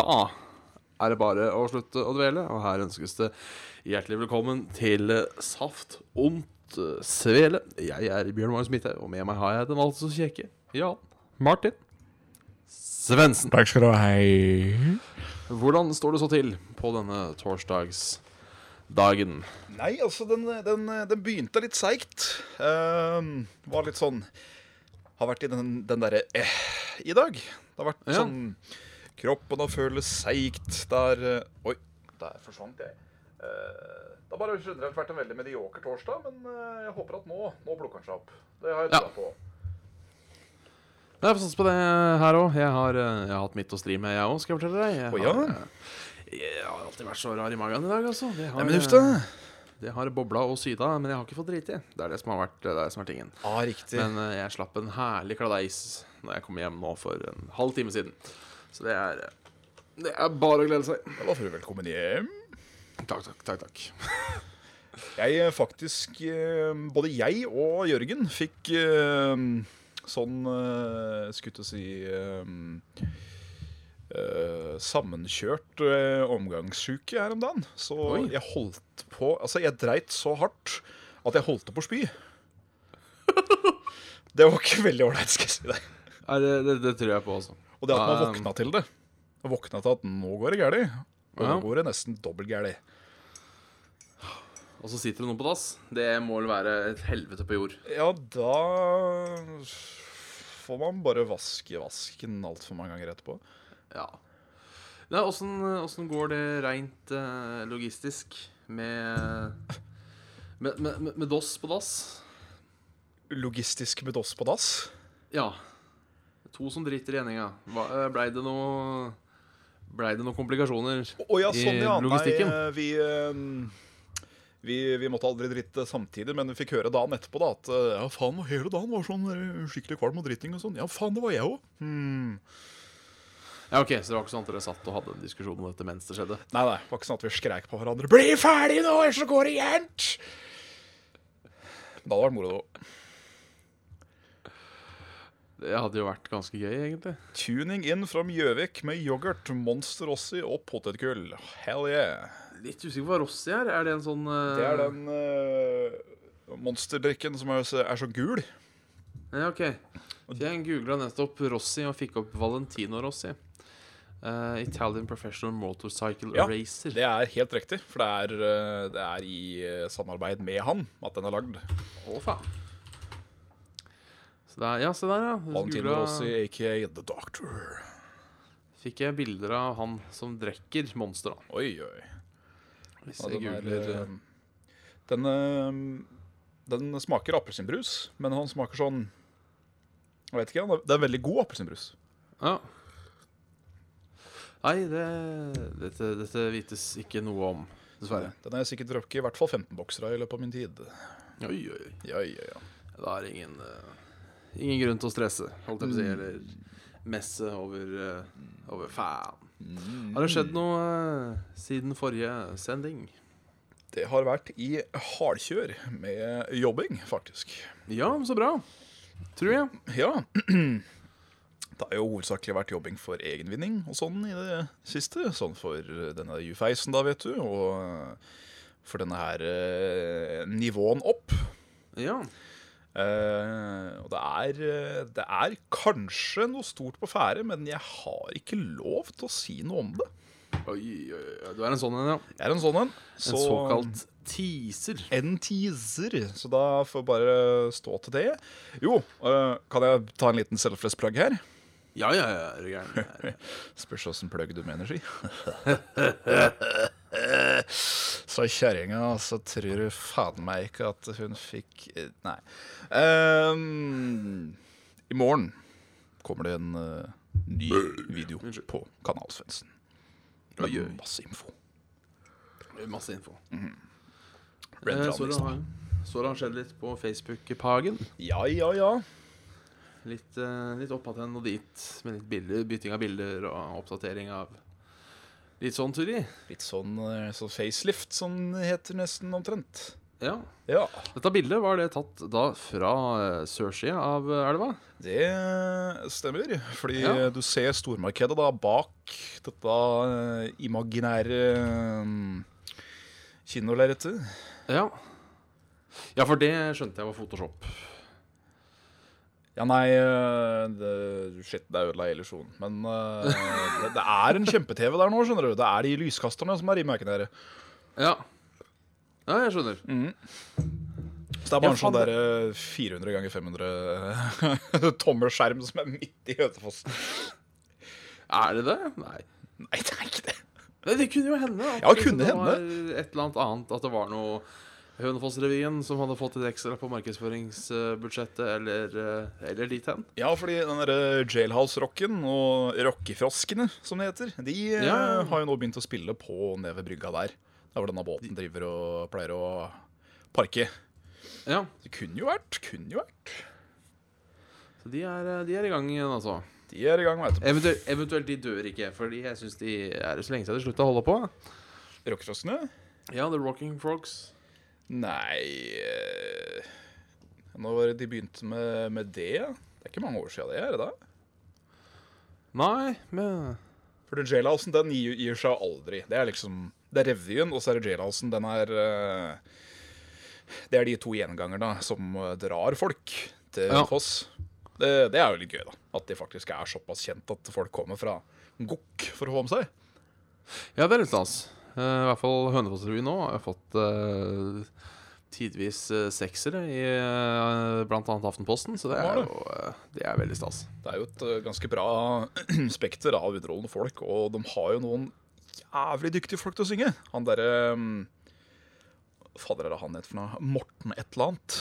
Da er det bare å slutte å dvele, og her ønskes det hjertelig velkommen til Saft ondt, Svele. Jeg er Bjørn Magnus Midthaug, og med meg har jeg den altså så kjekke Jan Martin Svendsen. Takk skal du ha. Hei. Hvordan står det så til på denne torsdagsdagen? Nei, altså, den, den, den begynte litt seigt. Uh, var litt sånn Har vært i den, den derre eh, i dag. Det har vært Ja. sånn Kroppen har føles seigt. Der eh, Oi, der forsvant jeg. Eh, det har bare generelt vært en veldig medioker torsdag, men eh, jeg håper at nå, nå plukker den seg opp. Det har jeg Ja. trua på. Jeg får satse på det her òg. Jeg, har, jeg har hatt mitt å stri med, jeg òg, skal jeg fortelle deg. Jeg oh, ja? har, jeg har alltid vært så rar i magen i dag, altså. Det har, Nei, Det har bobla og syda, men jeg har ikke fått driti. Det er det som har vært, det som er tingen. Ah. Men jeg slapp en herlig kladeis Når jeg kom hjem nå for en halv time siden. Så det er Det er bare å glede seg. Da var du velkommen hjem. Takk, takk, takk. takk. Jeg eh, faktisk eh, Både jeg og Jørgen fikk eh, sånn Skulle til å si Sammenkjørt uh, omgangssjuke her om dagen. Så Oi. jeg holdt på Altså, jeg dreit så hardt at jeg holdt på å spy. Det var ikke veldig ålreit, skal jeg si deg. Nei, det, det, det tror jeg på også. Og det at man våkna til det. Våkna til at nå går det galt. Og Ja. nå går det nesten dobbelt galt. Og så sitter det noen på dass. Det må vel være et helvete på jord. Ja, da får man bare vaske vasken altfor mange ganger etterpå. Ja. Nei, åssen, åssen går det reint eh, logistisk med med, med, med med DOS på dass? Logistisk med DOS på dass. Ja. To som driter i eninga. Hva- eh, Blei det noe Blei det noen komplikasjoner? oh, ja, sånn ja. i logistikken? Nei, vi, eh, vi, vi måtte aldri dritte samtidig, men vi fikk høre dagen etterpå da at eh, ja, faen, hele dagen var sånn eh, skikkelig kvalm og dritting og sånn. Ja, faen, det var jeg òg. Hmm. Ja, ok, Så det var ikke sånn at dere satt og hadde en diskusjon om dette mens det skjedde? Nei, nei, det var ikke sånn at vi skreik på hverandre. Bli ferdig nå, ellers så går det gærent! Det hadde vært moro, da. Det hadde jo vært ganske gøy, egentlig. Tuning in fra Gjøvik med yoghurt, Monster Rossi og potetgull. Hell yeah. Litt usikker på hva Rossi er. Er det en sånn uh... Det er den uh, monsterdrikken som er, så- er så gul. Ja, ok. Så jeg googla nettopp Rossi og fikk opp Valentino Rossi. Uh, Italian Professional Motorcycle Ja, Racer. Det er helt riktig, for det er, det er i samarbeid med han at den er lagd. Å, faen. Der, ja, se der, ja. Valentino Rossi, aka The Doctor. Fikk jeg bilder av han som drikker Monster, da. Oi, oi. Hvis Ja, jeg den, er, googler eh, den, eh, den smaker appelsinbrus, men han smaker sånn Jeg vet ikke, det er veldig god appelsinbrus. Ja. Nei, det, dette, dette vites ikke noe om, dessverre. Den har jeg sikkert drukket i hvert fall 15 boksere i løpet av min tid. Oi, oi. Ja, ja, ja. Det er ingen, eh, ingen grunn til å stresse, holdt jeg på å si, eller messe over, eh, over faen. Har det skjedd noe eh, siden forrige sending? Det har vært i hardkjør med jobbing, faktisk. Ja, så bra. Tror jeg. Ja. Det har jo hovedsakelig vært jobbing for egenvinning og sånn i det siste. Sånn for denne U-feisen, da, vet du. Og for denne her eh, nivåen opp. Ja. Eh, og det er, eh, det er kanskje noe stort på ferde, men jeg har ikke lov til å si noe om det. Oi, oi, oi. Du er en sånn en, ja. Jeg er en sånn en. En såkalt teaser. En teaser, så da får jeg bare stå til det. Jo, uh, kan jeg ta en liten selfless plug her? Ja, ja, ja. Er du gæren? Spørs åssen plugg du mener, si. Så kjerringa, så tror du faen meg ikke at hun fikk eh, Nei. Um, I morgen kommer det en uh, ny video på Kanal Svendsen. Og gjør Masse info. Masse info. Eh, så det har, så det har skjedd litt på Facebook-pagen. Ja, ja, ja. Litt, uh, litt opp igjen og dit, med litt bilder, bytting av bilder og oppdatering av litt sånn, Turi. Litt sånn, eh, sånn facelift, som det heter nesten omtrent. Ja. Ja, Dette bildet, var det tatt da fra eh, sørsida av eh, elva? det stemmer. Fordi Ja. du ser stormarkedet da bak dette imaginære kinolerretet. Ja. Ja, for det skjønte jeg var Photoshop. Ja, nei eh, det, Shit, det ødela illusjonen. Men uh, det, det er en kjempe-TV der nå, skjønner du. Det er de lyskasterne som er imaginære. Ja. Ja, jeg skjønner. Så det er bare en sånn der eh, 400 ganger 500 tommer skjerm som er midt i Hønefoss. Er det det? Nei. Nei, det er ikke det. Nei, Det kunne jo hende. At Ja, liksom kunne det hende. var et eller annet annet. At det var noe Hønefoss-revyen som hadde fått et ekstra på markedsføringsbudsjettet, eller, eh, eller dit hen. Ja, fordi den derre Jailhouse-rocken og rockefroskene, som det heter, de eh, Ja. har jo nå begynt å spille på nede ved brygga der. Der hvor denne båten driver og pleier å parke. Ja, Det kunne jo vært. Kunne jo vært. så de er, eh, de er i gang igjen, altså. De er i gang, veit du. Eventuelt, eventuelt de dør ikke, fordi jeg syns de er så lenge siden de slutta å holde på. Rockefroskene? Ja, The Rocking Frogs. Nei eh, Nå var det de begynte med, med det. ja. Det er ikke mange år siden det, er det da? Nei, men For den Jailhousen, den gir, gir seg aldri. Det er liksom Det er revyen, og så er det Jailhousen. Den er eh, Det er de to gjengangerne som eh, drar folk til Ja. Foss. Det, det er jo litt gøy, da. At de faktisk er såpass kjent at folk kommer fra Gokk for å få med seg. Ja, det er litt stas. Eh, I hvert fall Hønefoss-revyen nå har fått eh, tidvis uh, seksere i uh, bl.a. Aftenposten, så det er jo eh, det er veldig stas. Det er jo et eh, ganske bra spekter av underholdende folk, og de har jo noen jævlig dyktige folk til å synge. Han derre um, Fader, er det han het for noe? Morten et eller annet.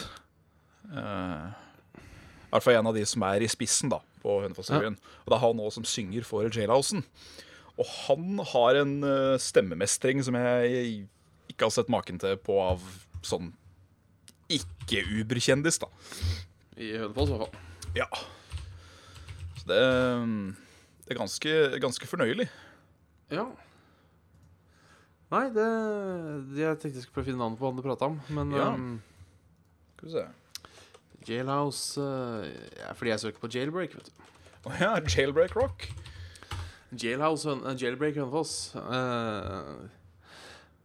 Eh, I hvert fall en av de som er i spissen da på Hønefoss-revyen. Og det er han òg som synger for Jailhousen. Og han har en eh, stemmemestring som jeg ikke har sett maken til på av sånn ikke-Uber-kjendis, da. I Hønefoss, i hvert fall. Ja. Så det, det er ganske, ganske fornøyelig. Ja. Nei, det, det Jeg tenkte jeg skulle prøve å finne navnet på han du prata om, men Ja. ehm, Skal vi se. Jailhouse uh, ja, Fordi jeg søker på Jailbreak, vet du. Å ja, Jailbreak Rock. Jailhouse, eh, Jailbreak Hønefoss. Uh,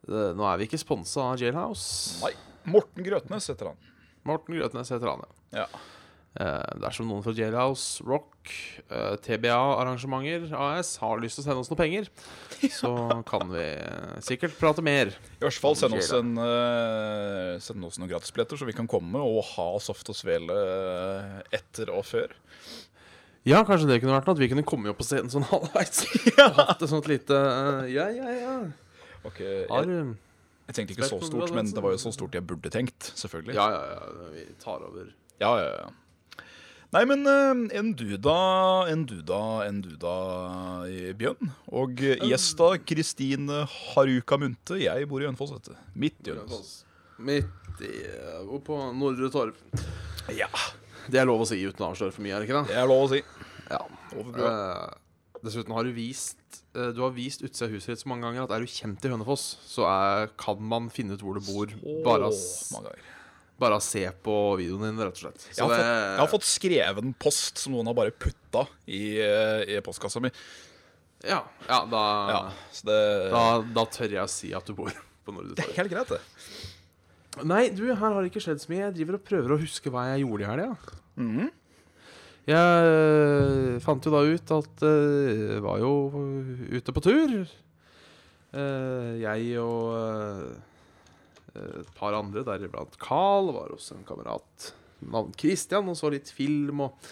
nå er vi ikke sponsa av Jailhouse. Nei. Morten Grøtnes heter han. Morten Grøtnes heter han, ja. Ja. Uh, dersom noen fra Jailhouse Rock, uh, TBA Arrangementer AS har lyst til å sende oss noe penger, så kan vi uh, sikkert prate mer. I hvert fall send oss, en, eh, send oss noen gratisbilletter, så vi kan komme og ha Soft og Svele eh, etter og før. Ja, kanskje det kunne vært noe. At vi kunne komme opp på scenen sånn halvveis. Hatt et sånt lite uh, Ja, ja, ja. Ok, Har, jeg, eh, jeg tenkte ikke så stort, men det var jo så stort jeg burde tenkt. Selvfølgelig. ja, ja, ja. Vi tar over. Ja, ja, ja. Nei, men eh, en duda, en duda, en duda i Bjørn. Og uh, gjesta Kristine Haruka Munte. Jeg bor i Hønefoss, vet du. Midt i Hønefoss. Midt i oppå Hvor på Nordre Torv. Ja, Det er lov å si uten å avsløre for mye, er det ikke det? det er lov å si. Ja. Eh, dessuten har du vist eh, Du har vist utsida av huset ditt så mange ganger at er du kjent i Hønefoss, så er, kan man finne ut hvor du bor. Bare, s- mange ganger. bare se på videoen din, rett og slett. Jeg har, det, fått, jeg har fått skrevet en post som noen har bare putta i, eh, i postkassa mi. Ja, ja da, Ja, så det, da, da tør jeg å si at du bor på Nordre det er helt greit, det. Nei, du, her har det ikke skjedd så mye. Jeg driver og prøver å huske hva jeg gjorde i helga. Mhm. Jeg øh, fant jo da ut at jeg var jo ute på tur. Eh, jeg og øh, et par andre, deriblant Carl, var hos en kamerat navn Christian og så litt film og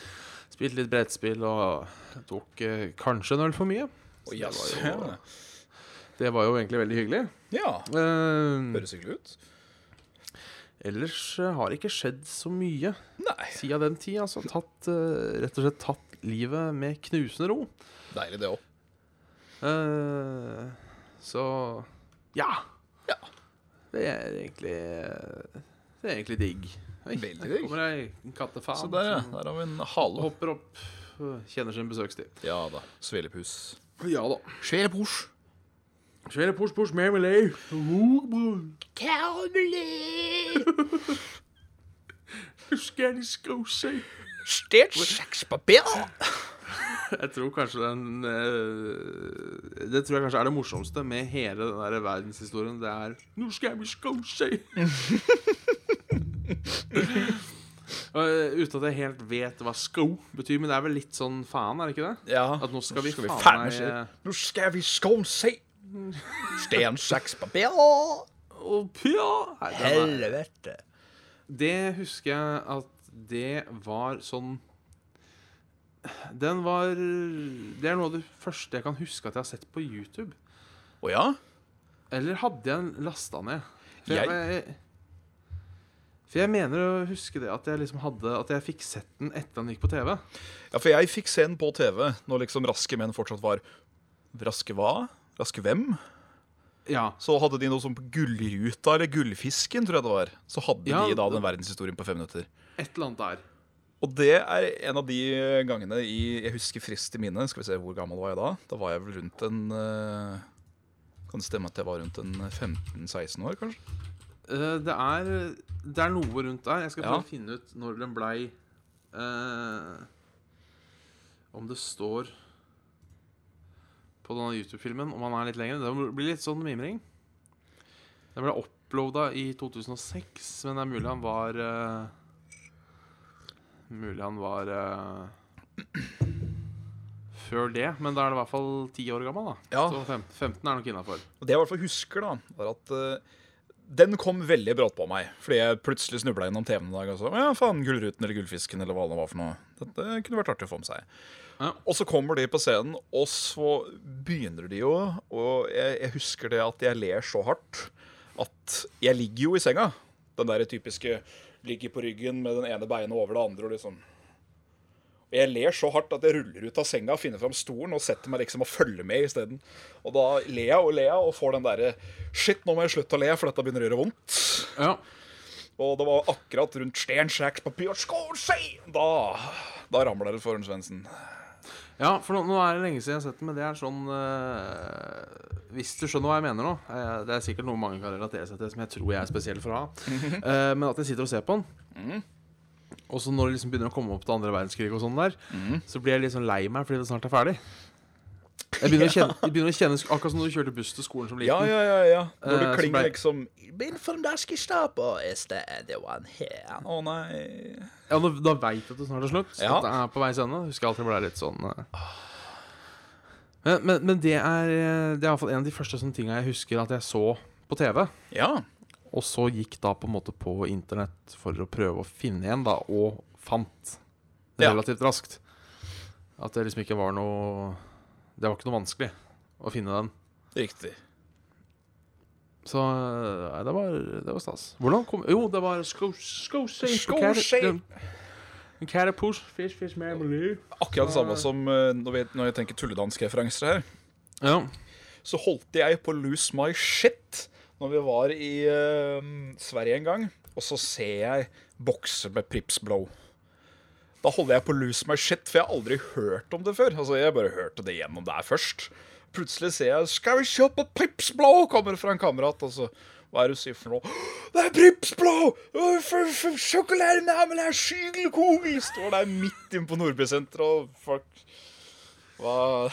spilte litt brettspill og tok kanskje en øl for mye. Oh, yes. det, var jo, det var jo egentlig veldig hyggelig. Ja, Eh, høres hyggelig ut. Ellers øh, har det ikke skjedd så mye Nei, siden den tid. Altså, tatt, øh, rett og slett tatt livet med knusende ro. deilig det òg. Uh, så ja. Ja. Det er egentlig Det er egentlig digg. Oi, Veldig der digg. kommer ei kattefan Så der, ja. Der har vi en hale. hopper opp, kjenner sin besøkstid. Ja da. Svelepus. Ja da. Svelepus. Svele push push marmalade. Skal de sko seg? Stert sekspapir. Jeg tror kanskje den eh, Det tror jeg kanskje er det morsomste med hele den der verdenshistorien. Det er Nå skal vi! Og, eh, Uten at jeg helt vet hva sko betyr, men det er vel litt sånn faen, er det ikke det? Ja. At nå skal vi, skal faen faen meg eh, Nå skal vi skål seg. Sten, saks, papir. Å, pia! Nei, den er- Helvete. Det husker jeg at det var sånn Den var Det er noe av det første jeg kan huske at jeg har sett på YouTube. Å ja? Eller hadde jeg den lasta ned? For Jeg- jeg, for jeg mener å huske det at jeg liksom hadde At jeg fikk sett den etter den gikk på TV. Ja, for jeg fikk se den på TV når liksom Raske menn fortsatt var Raske hva? Raske hvem? Ja. Så hadde de noe som Gullruta eller Gullfisken, tror jeg det var. Så hadde Ja, de da den verdenshistorien på fem minutter. Et eller annet der. Og det er en av de gangene i Jeg husker frist i minne. Skal vi se, hvor gammel var jeg da? Da var jeg vel rundt en eh, Kan det stemme at jeg var rundt en 15-16 år, kanskje? Eh, det er Det er noe rundt der. Jeg skal prøve Ja. å finne ut når den blei eh, Om det står på denne YouTube-filmen, om han er litt lengre. Det blir litt sånn mimring. Den ble uploada i 2006, men det er mulig han var uh, Mulig han var uh, før det, men da er det i hvert fall ti år gammel. da Ja. Så 15, 15 er nok innafor. Det jeg i hvert fall husker, da, var at uh, den kom veldig brått på meg. Fordi jeg plutselig snubla innom TV-en en dag og så Ja, faen, Gullruten eller Gullfisken eller hva det var for noe. Dette kunne vært artig å få med seg. Og så kommer de på scenen, og så begynner de jo Og jeg, jeg husker det at jeg ler så hardt at jeg ligger jo i senga. Den der typiske ligger på ryggen med den ene beinet over det andre og liksom og jeg ler så hardt at jeg ruller ut av senga, finner fram stolen og setter meg liksom og følger med isteden. Og da ler jeg og ler jeg og får den derre Shit, nå må jeg slutte å le, for dette begynner å gjøre vondt. Ja. Og det var akkurat rundt papir, skål, sei! Da, da ramler det for en Svendsen. Ja, for nå, nå er det lenge siden jeg har sett den, men det er sånn eh, Hvis du skjønner hva jeg mener nå Jeg, Det er sikkert noe mange kan relatere seg til, som jeg tror jeg er spesiell for å ha. Eh, men at jeg sitter og ser på den. Og så når det liksom begynner å komme opp til andre verdenskrig, og sånn der så blir jeg litt sånn lei meg fordi det snart er ferdig. Jeg begynner å kjenne, jeg begynner å kjenne Akkurat som når du kjørte buss til skolen som liten. Ja, ja, ja. ja. Når det Eh, så klinger ble- liksom Daski Stapo is the the one here. Å nei. Ja, Da, da veit du at det snart er slutt. Ja. At det er på veis ende. Husker alltid ble litt sånn eh. Men, men, men det er eh, Det er i hvert fall en av de første sånne tinga jeg husker at jeg så på TV. Ja. Og så gikk da på en måte på internett for å prøve å finne igjen, da, og fant det Ja. relativt raskt. At det liksom ikke var noe Det var ikke noe vanskelig å finne den. Riktig. Så nei, det var, det var stas. Hvordan kom Jo, det var. Catapult, fish, fish, marmalade. Akkurat det samme som eh, når, vi, når jeg tenker tulledanske referanser her. Ja. så holdt jeg på lose my shit når vi var i uh, Sverige en gang. Og så ser jeg bokser med Prips Blow. Da holder jeg på å lose my shit, for jeg har aldri hørt om det før. Altså, Jeg bare hørte det gjennom der først. Plutselig ser jeg 'Skal vi kjøpe Prips Blow?' kommer fra en kamerat. altså. hva er det du sier for noe? 'Det er Prips Blow! Sjokoladen for- for Sjokoladenamel er skygelkogel!' Står der midt inne på Nordbysenteret, og folk Hva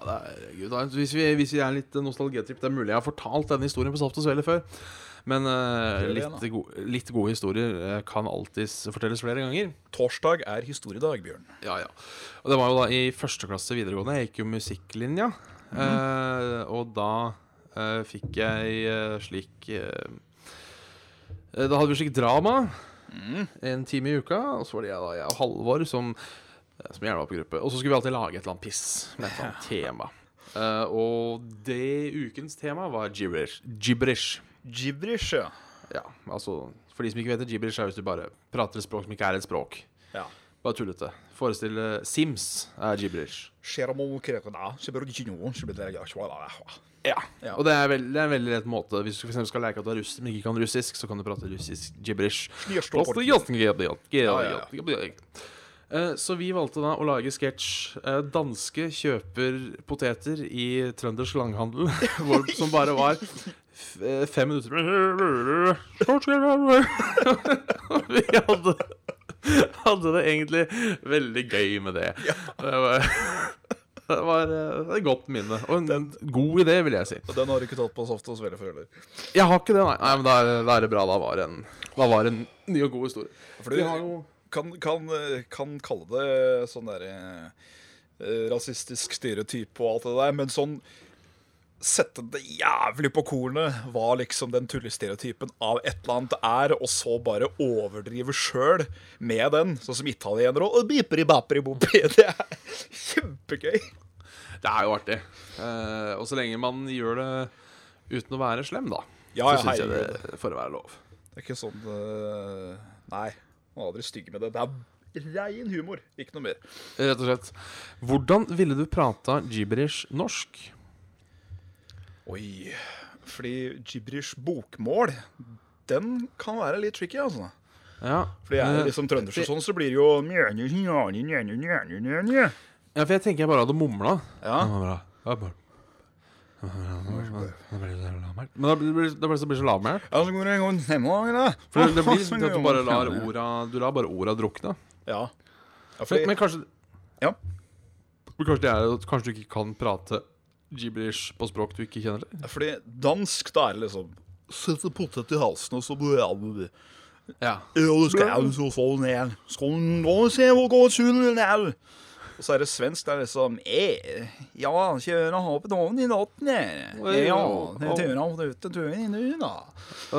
Ja, det er, Gud, hvis, vi, hvis vi er litt nostalgitripp Det er mulig jeg har fortalt denne historien på Saft og Svele før. Men uh, litt, go litt gode historier eh, kan alltids fortelles flere ganger. Torsdag er historiedag, Bjørn. Ja, ja. Og det var jo da i første klasse videregående. Jeg gikk jo musikklinja. eh, og da uh, fikk jeg slik Da hadde vi slik drama en time i uka. Og så var det jeg, da, jeg og Halvor som, som gjerne var på gruppe. Og så skulle vi alltid lage et eller annet piss med et eller annet tema. Uh, og det ukens tema var gibberish. gibberish. Gibberish, ja. Ja, altså For de som ikke vet det, gibberish er hvis du bare prater et språk som ikke er et språk. ja. Bare tullete. Forestille Sims er gibberish. Ja. Og det er, veld, det er en veldig lett måte Hvis du for skal leke at du er russisk, men ikke kan russisk, så kan du prate russisk gibberish. Ja, ja, Eh, Så vi valgte da å lage sketsj. Eh, Danske kjøper poteter i trøndersk langhandel, som bare var eh, fem minutter Vi hadde, hadde det egentlig veldig gøy med det. Det var, det var eh, et godt minne. Og en god idé, vil jeg si. Og Den har du ikke tatt på ofte Svele før, eller? Jeg har ikke det, nei. nei men da er, det bra. Da var det en, var en ny og god historie. For Vi du har jo kan, kan, kan kalle det sånn derre eh, rasistisk stereotyp og alt det der, men sånn Sette det jævlig på kornet hva liksom den tullestereotypen av et eller annet er, og så bare overdrive sjøl med den, sånn som italienere og biperi baperi bopi. Det er kjempegøy. Det er jo artig. Eh, og så lenge man gjør det uten å være slem, da. Ja, så syns jeg det får være lov. Det er ikke sånn eh, Nei, man er aldri stygg med det. Det er rein humor, ikke noe mer. Rett og slett. Hvordan ville du prata gibberish norsk? Oi. Fordi gibberish bokmål, den kan være litt tricky, altså. Ja, Fordi jeg er liksom trøndersk og sånn, så blir det jo Ja. ja, for jeg tenker jeg bare hadde mumla. Ja. Men det blir, det blir, så lavmælt. så går det en da. For det, blir sånn at du bare lar orda Du lar bare orda drukne. Ja. ja Men, men kanskje Ja. Men kanskje det er Kanskje du ikke kan prate gibberish på språk du ikke kjenner til? fordi dansk, da er det liksom Sette potet i halsen, og så Ja. Du skal så få. Skal se hvor godt tunen er. Og så er det svensk. Det er liksom eh, Ja, kjøre hoppet ovn i natten. Ja, det turer han ut til inn i nu, da.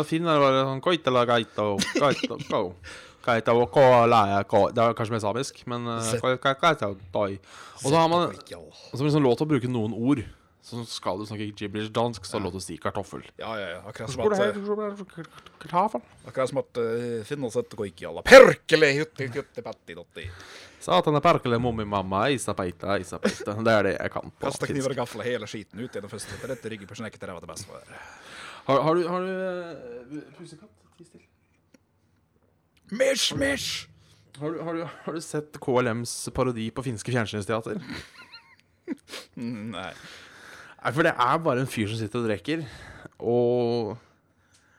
finner du sånn Koitala gaita gaita go. Gaita og kola. Det er kanskje mer samisk, men eh. Og så har man Og så er det sånn lov til å bruke noen ord. Så skal du snakke gibberish dansk, så er det lov til å si kartoffel. Ja, ja, ja. Akkurat som at, kartoffel? akkurat som at uh, finner seg et koikkialla. Perkele, hutti, hutti, patti, dotti. Satan er perkele, mommi, mamma, isa peita, isa peita. Det er det jeg kan på Kasta kniver og gafler hele skiten ut i den første. Det rette ryggen på snekket til ræva det bestefar. Har, har du, har du uh, pusekatt? Ti stille. Mish, mish! Har du, har, du, har du sett KLMs parodi på finske fjernsynsteater? Nei. Nei, for det er bare en fyr som sitter og drikker, og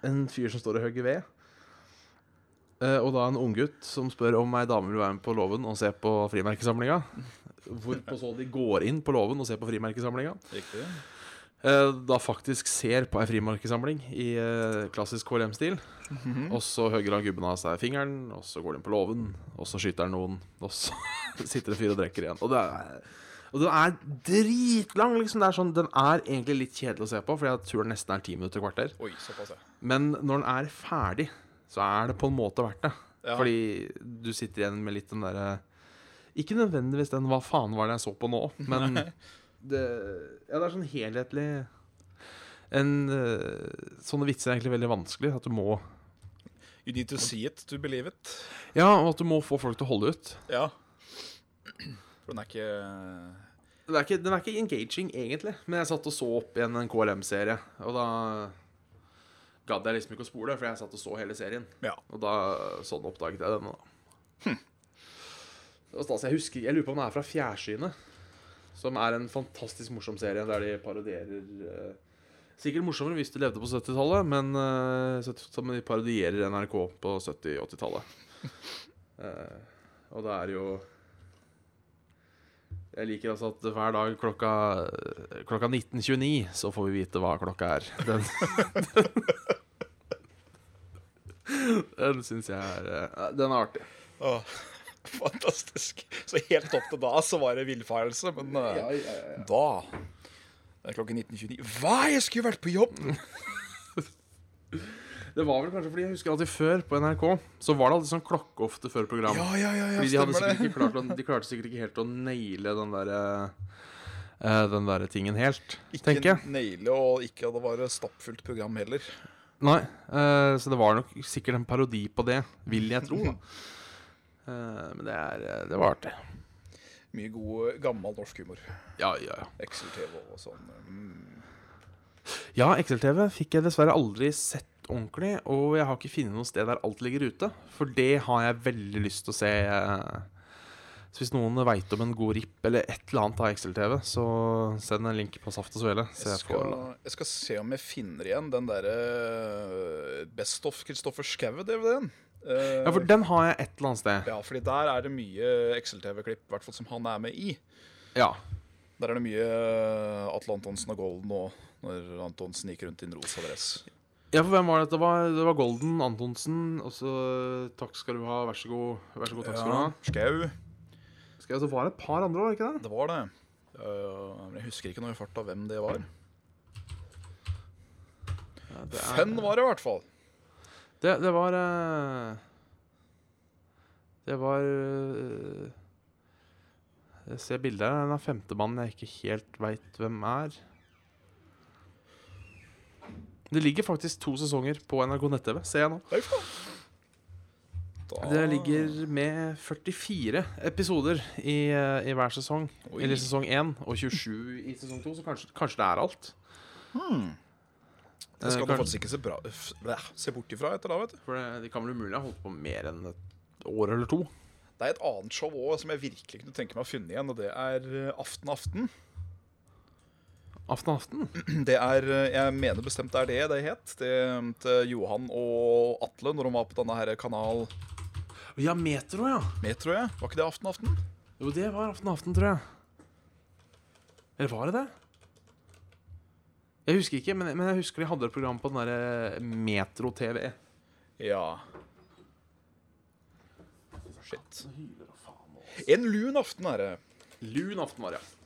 en fyr som står og hogger ved. Eh, og da en unggutt som spør om ei dame vil være med på låven og se på frimerkesamlinga. Hvorpå så de går inn på låven og ser på frimerkesamlinga. Riktig. Eh, da faktisk ser på ei frimerkesamling i eh, klassisk KLM-stil. Og så hogger han gubben av seg fingeren, og så går de inn på låven, og så skyter han noen, og så sitter en fyr og drikker igjen. Og det er og den er dritlang. liksom Det er sånn, Den er egentlig litt kjedelig å se på, fordi jeg tror den nesten er ti minutter kvarter. Oi, såpass, ja. Men når den er ferdig, så er det på en måte verdt det. Ja. Fordi du sitter igjen med litt den derre Ikke nødvendigvis den 'hva faen var det jeg så på nå', men det, ja, det er sånn helhetlig en, eh, Sånne vitser er egentlig veldig vanskelig. At du må You need to see it to believe it. Ja, og at du må få folk til å holde ut. Ja. For den er ikke Det er ikke, den er ikke engaging, egentlig. Men jeg satt og så opp igjen en KLM-serie, og da gadd jeg liksom ikke å spole, for jeg satt og så hele serien. Ja. Og da sånn oppdaget jeg denne, da. Hm. stas. Jeg husker, jeg lurer på om den er fra Fjærsynet. Som er en fantastisk morsom serie der de parodierer eh, Sikkert morsommere hvis de levde på 70-tallet, men eh, så- som de parodierer NRK på 70-80-tallet. Eh, og det er jo Jeg liker altså at hver dag klokka, klokka 19.29 så får vi vite hva klokka er. Den, den syns jeg er eh, Den er artig. Åh, fantastisk. Så helt opp til da så var det villfarelse, men eh, da Det er klokken 19.29. Hva? Jeg skulle vært på jobb! Det var vel kanskje fordi jeg husker alltid før på NRK Så var det alltid sånn klokke ofte før program. Ja, ja, ja, ja fordi de, hadde sikkert ikke klart å, de klarte sikkert ikke helt å naile den derre eh, Den derre tingen helt, tenker Ikke jeg. naile, og ikke at det var et stappfullt program heller. Nei, eh, så det var nok sikkert en parodi på det, vil jeg tro. da Eh, Men det, er, eh, det var artig. Mye god, gammel norsk humor. Ja, ja, ja. Excel-TV og sånn. Mm. Ja, XL-TV fikk jeg dessverre aldri sett ordentlig, og jeg har ikke funnet noe sted der alt ligger ute. For det har jeg veldig lyst til å se. eh, Så hvis noen veit om en god RIP eller et eller annet av Excel-TV, så send en link på Saft og Svele. Jeg jeg skal, jeg skal se om jeg finner igjen den derre Best of Kristoffer Schou-DVD-en. Eh, Ja, for den har jeg et eller annet sted. ja, fordi der er det mye Excel-TV-klipp, i hvert fall som han er med i. Ja. Der er det mye eh, Atle Antonsen og Golden og når Antonsen gikk rundt i en rosa dress. Ja, for hvem var det? Det var, det var Golden, Antonsen, og så Takk skal du ha, vær så god. Vær så god, takk skal du ha. Skau. Skau, så var det et par andre, var det ikke det? Det var det. Eh, men jeg husker ikke noe i farta hvem det var. Ja, det, er- Fenn var det i hvert fall. det, det var eh, Det var eh, Jeg ser bildet her. Den er femtemannen jeg ikke helt veit hvem er. Det ligger faktisk to sesonger på NRK nett-TV, ser jeg nå. Da- Det ligger med 44 episoder i, eh, i hver sesong. Oi. Eller sesong 1 og 27 i sesong 2, så kanskje, kanskje det er alt. Det skal Eh, du faktisk ikke se, bra, se bort ifra etter da, vet du. For det, de kan vel umulig ha holdt på mer enn et år eller to. Det er et annet show òg som jeg virkelig kunne tenke meg å finne igjen, og det er eh, Aften Aften. Aften aften. Det er, eh, Jeg mener bestemt det er det det het. Det til Johan og Atle når de var på denne her kanal Ja, Metro, ja. Metro, ja. Var ikke det Aften Aften? Jo, det var aften aften, tror jeg. Eller var det det? Jeg husker ikke, men, men jeg husker de hadde et program på den derre Metro TV. Ja. Shit. En lun aften er det. Lun aften var det, ja.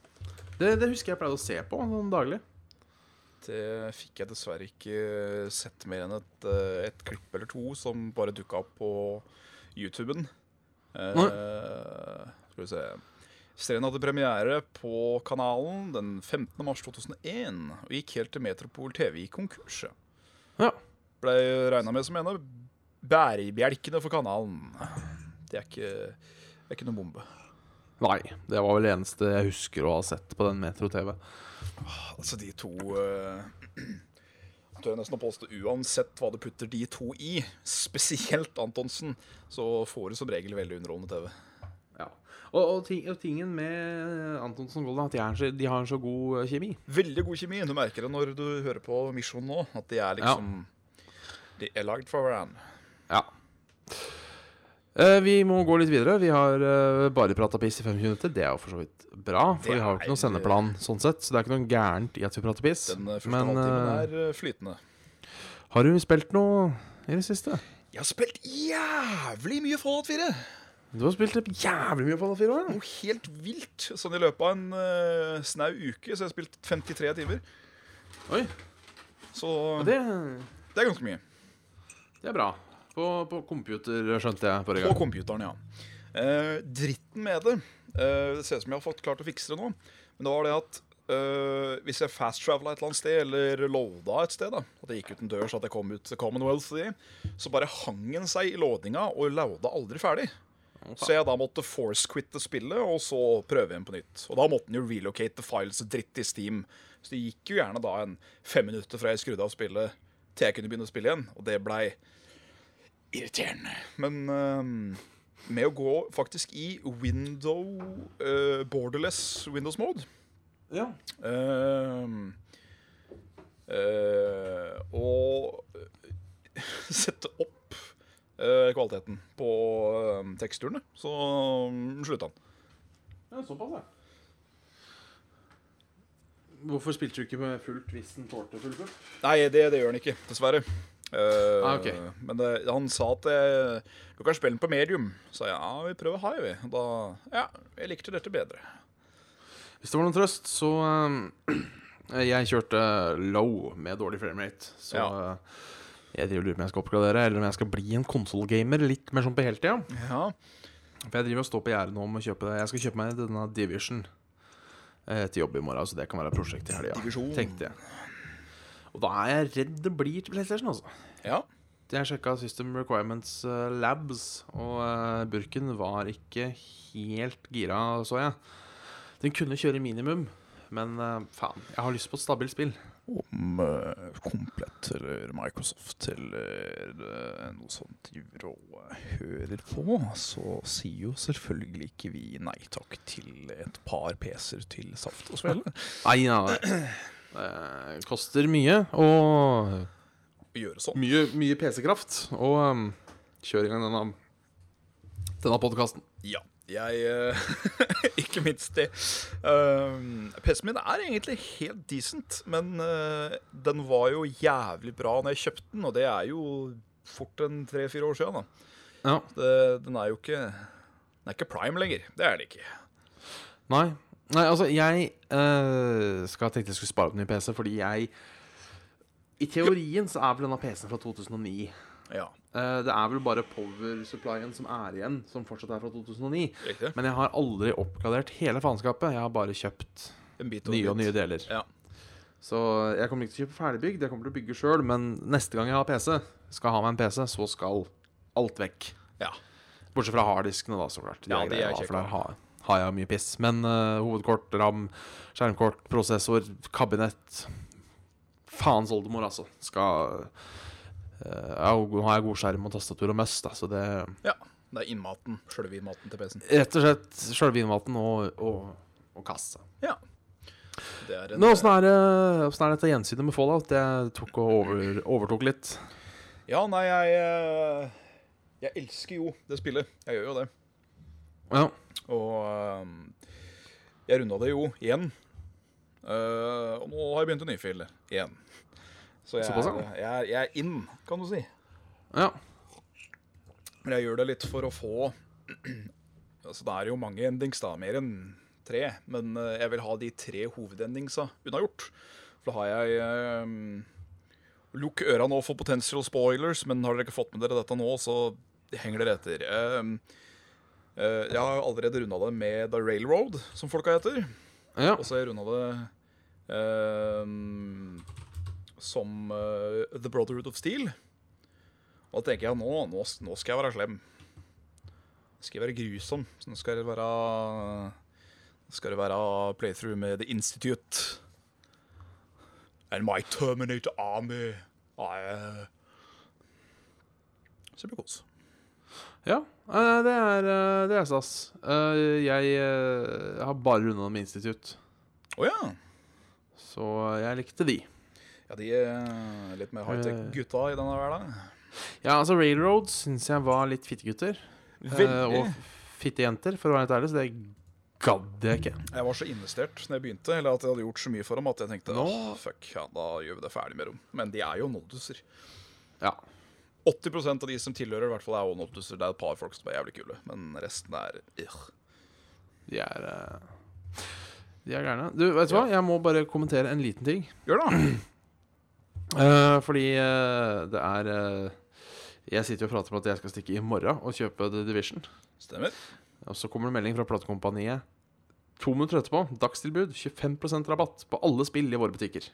Det, det husker jeg pleide å se på sånn daglig. Det fikk jeg dessverre ikke sett mer enn et, eh, et klipp eller to som bare dukka opp på YouTuben. Eh, skal vi se Serien hadde premiere på kanalen den 15. mars 2001 og gikk helt til Metropol TV i konkurs. Ja. Blei regna med som en av bærebjelkene for kanalen. Det er ikke, det er ikke noe bombe. Nei, det var vel det eneste jeg husker å ha sett på den Metro TV. Altså, de to uh, Tør jeg nesten å påstå uansett hva du putter de to i, spesielt Antonsen, så får du som regel veldig underholdende TV. Ja. Og, og, ting, og tingen med Antonsen Golden er at de, er så, de har en så god eh, kjemi. Veldig god kjemi. Du merker det når du hører på Mission nå, at de er liksom De er lagd for hverandre. Ja. Eh, vi må gå litt videre. Vi har eh, bare prata piss i fem minutter. Det er jo for så vidt bra, for vi har jo ikke noen er- sendeplan sånn sett. Så det er ikke noe gærent i at vi prater piss. Den eh, første Men halvtimen eh, er eh, flytende. har du spilt noe i det siste? Jeg har spilt jævlig mye Fallout 4. Du har spilt jævlig mye Fallout 4 år. Noe helt vilt. Sånn i løpet av en uh, snau uke så jeg har spilt 53 timer. Oi, Så det, det er ganske mye. det er bra. På, på computer, skjønte jeg forrige På computeren, ja. Eh, dritten med det eh, Det ser ut som jeg har fått klart å fikse det nå. Men det var det at eh, hvis jeg fast-travela et eller annet sted, eller loada et sted, da at jeg gikk ut en dør så at jeg kom ut til Commonwealth, så bare hang den seg i loadinga og loada aldri ferdig. Så jeg da måtte force-quitte spillet og så prøve igjen på nytt. Og da måtte den jo relocate files dritt i Steam. Så det gikk jo gjerne da en fem minutter fra jeg skrudde av spillet til jeg kunne begynne å spille igjen. Og det blei irriterende. Men uh, med å gå faktisk i window uh, borderless Windows mode Ja. Uh, eh, Og sette opp eh, kvaliteten på teksturene, så um, slutta han. ja, såpass, ja. Hvorfor spilte du ikke med fullt hvis den tålte fullt fullt? Nei, det, det gjør den ikke, dessverre. Eh, Ah, okay. Men det, han sa at jeg, du kan spille den på medium. Så jeg, ja, vi prøver high, vi. Da, ja, jeg likte dette bedre. Hvis det var noen trøst, så eh, Jeg kjørte low med dårlig framerate. Så Ja. eh, jeg driver lurer på om jeg skal oppgradere, eller om jeg skal bli en konsollgamer litt mer sånn på heltida. Ja. For jeg driver og står på gjerdet nå om å kjøpe det. Jeg skal kjøpe meg denne Division eh, til jobb i morgen, så det kan være et prosjekt i helga. Tenkte jeg. Og da er jeg redd det blir til PlayStation, altså. ja. Jeg sjekka System Requirements eh, Labs, og eh, burken var ikke helt gira, så jeg. Den kunne kjøre minimum, Men eh, faen, jeg har lyst på et stabilt spill. Om uh, Komplett eller Microsoft eller uh, noe sånt Euro hører på, så sier jo selvfølgelig ikke vi nei takk til et par PC-er til Saft og Svele. Nei, nei. Det koster mye, og Gjøre sånn. mye, mye PC-kraft. Og um, kjør i gang denne, denne podkasten. Ja. Jeg uh, Ikke minst det. Uh, PC-en min er egentlig helt decent, men uh, den var jo jævlig bra når jeg kjøpte den, og det er jo fort en tre-fire år siden. da. Ja. Det, den er jo ikke Den er ikke prime lenger. Det er den ikke. Nei. Nei, altså, jeg eh, skal tenkte jeg skulle spare opp ny PC, fordi jeg I teorien så er vel denne PC-en fra 2009. Ja, Uh, det er vel bare power supplyen som er igjen, som fortsatt er fra 2009. riktig. Men jeg har aldri oppgradert hele faenskapet. Jeg har bare kjøpt En bit og nye og nye deler. Ja. Så jeg kommer ikke til å kjøpe ferdigbygd, jeg kommer til å bygge sjøl. Men neste gang jeg har PC, skal ha meg en PC, så skal alt vekk. Ja. Bortsett fra harddiskene, da, så klart. Ja, er de er kjekke der har, jeg mye piss. Men uh, hovedkort, ram, skjermkort, prosessor, kabinett Faens oldemor, altså. Skal uh, Nå har jeg god skjerm og tastatur og must, da, så det ja. Det er innmaten. Sjølve innmaten til PC-en. Rett og slett sjølve innmaten og, og, og kassa. Ja. Det en Men åssen er, er dette gjensynet med Fallout? Jeg tok og over, overtok litt. Ja, nei, jeg eh, Jeg elsker jo det spillet. Jeg gjør jo det. Ja. Og um, jeg runda det jo igjen. Uh, og nå har jeg begynt en ny fil igjen. Så jeg, Såpass, ja. jeg, er, jeg er inn, kan du si. ja. Men jeg gjør det litt for å få Altså Det er jo mange endings, da. Mer enn tre. Men eh, jeg vil ha de tre hovedendingsa unnagjort. For da har jeg eh, Lukk øra nå for potential spoilers, men har dere ikke fått med dere dette nå, så henger dere etter. Eh, jeg har allerede runda det med The Railroad, som folka heter. ja. Og så har jeg runda det uh, som uh, The Brotherhood of Steel. Og da tenker jeg nå, nå, nå skal jeg være slem. Nå skal jeg være grusom. Så nå skal det være Nå skal det være playthrough med The Institute. And my Terminator Army. I, så det blir kos. Ja. Eh, Det er, eh, det er stas. Eh, Jeg har bare runda med institutt, Å ja. så jeg likte de. Ja, de er litt mer high-tech gutta i denne hverdagen. Ja, altså Railroad syns jeg var litt fittegutter. Veldig. Og fittejenter, for å være helt ærlig, så det gadd jeg ikke. Jeg var så investert når jeg begynte, eller at jeg hadde gjort så mye for dem, at jeg tenkte Nå- fuck, ja, da gjør vi det ferdig med dem. Men de er jo noduser. Ja. 80% av de som tilhører, i hvert fall er jo nolduser. Det er et par folk som er jævlig kule, men resten er øh. De er uh, De er gærne. Du, vet du hva? Jeg må bare kommentere en liten ting. Gjør det. uh, fordi uh, det er Jeg sitter jo og prater om at jeg skal stikke i morgen og kjøpe The Division. Stemmer. Og så kommer det melding fra platekompaniet to minutter etterpå. Dagstilbud 25% rabatt på alle spill i våre butikker.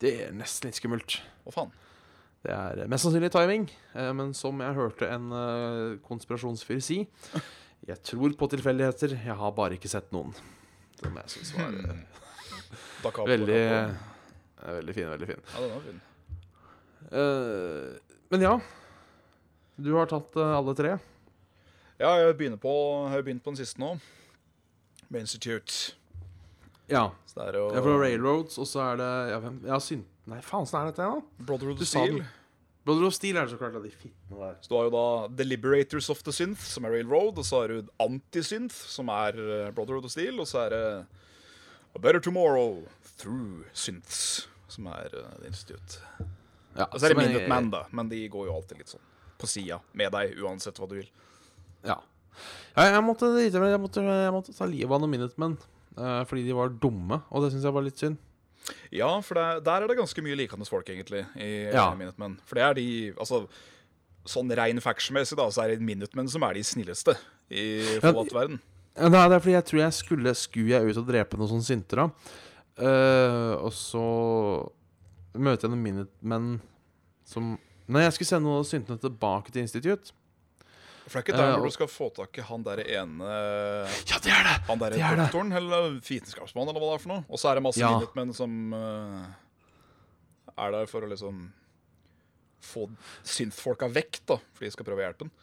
Det er nesten litt skummelt. Hva faen? Det er mest sannsynlig timing, eh, men som jeg hørte en eh, konspirasjonsfyr si Jeg tror på tilfeldigheter, jeg har bare ikke sett noen. Som jeg syns var eh, veldig Ja, eh, Veldig fin, veldig fin. den var fin. Eh, men ja. Du har tatt eh, alle tre. Ja, jeg begynner på, jeg på den siste nå. Med Institute. Ja. Jo er fra Railroads, og så er det ja, hvem, ja, syn... Nei, faen, sånn er dette igjen, da? Brotherhood of Steel. Brotherhood Brother of Steel er det så klart, at de fittene der. Så du har jo da The Liberators of the Synth, som er Railroad. Og så har du Antisynth, som er eh, Brotherhood of Steel. Og så er det A Better Tomorrow Through Synths, som er uh, The Institute. Ja, Og så er det jeg- Minuteman, da. Men de går jo alltid litt sånn på sida med deg, uansett hva du vil. Ja. ja jeg, måtte, jeg, måtte, jeg måtte ta livet av noen Minutemen. uh, fordi de var dumme, og det syns jeg var litt synd. Ja, for det, der er det ganske mye likende folk, egentlig, i Ja. Minutemen. For det er de Altså, sånn rein faction-messig, da, så er det Minutemen som er de snilleste i Fallout-verden. Ja, det er fordi jeg tror jeg skulle sku jeg ut og drepe noen sånne sinter, da. Uh, og så møter jeg noen Minutemen som Nei, jeg skulle sende noen syntene tilbake til Institute. For det er ikke der Eh, hvor du skal få tak i han derre ene Ja, det er det! Han derre er doktoren, eller vitenskapsmannen, eller hva det er for noe. Og så er det masse Ja. minutemenn som uh, er der for å liksom få synthfolka vekk, da. For de skal prøve å hjelpe den.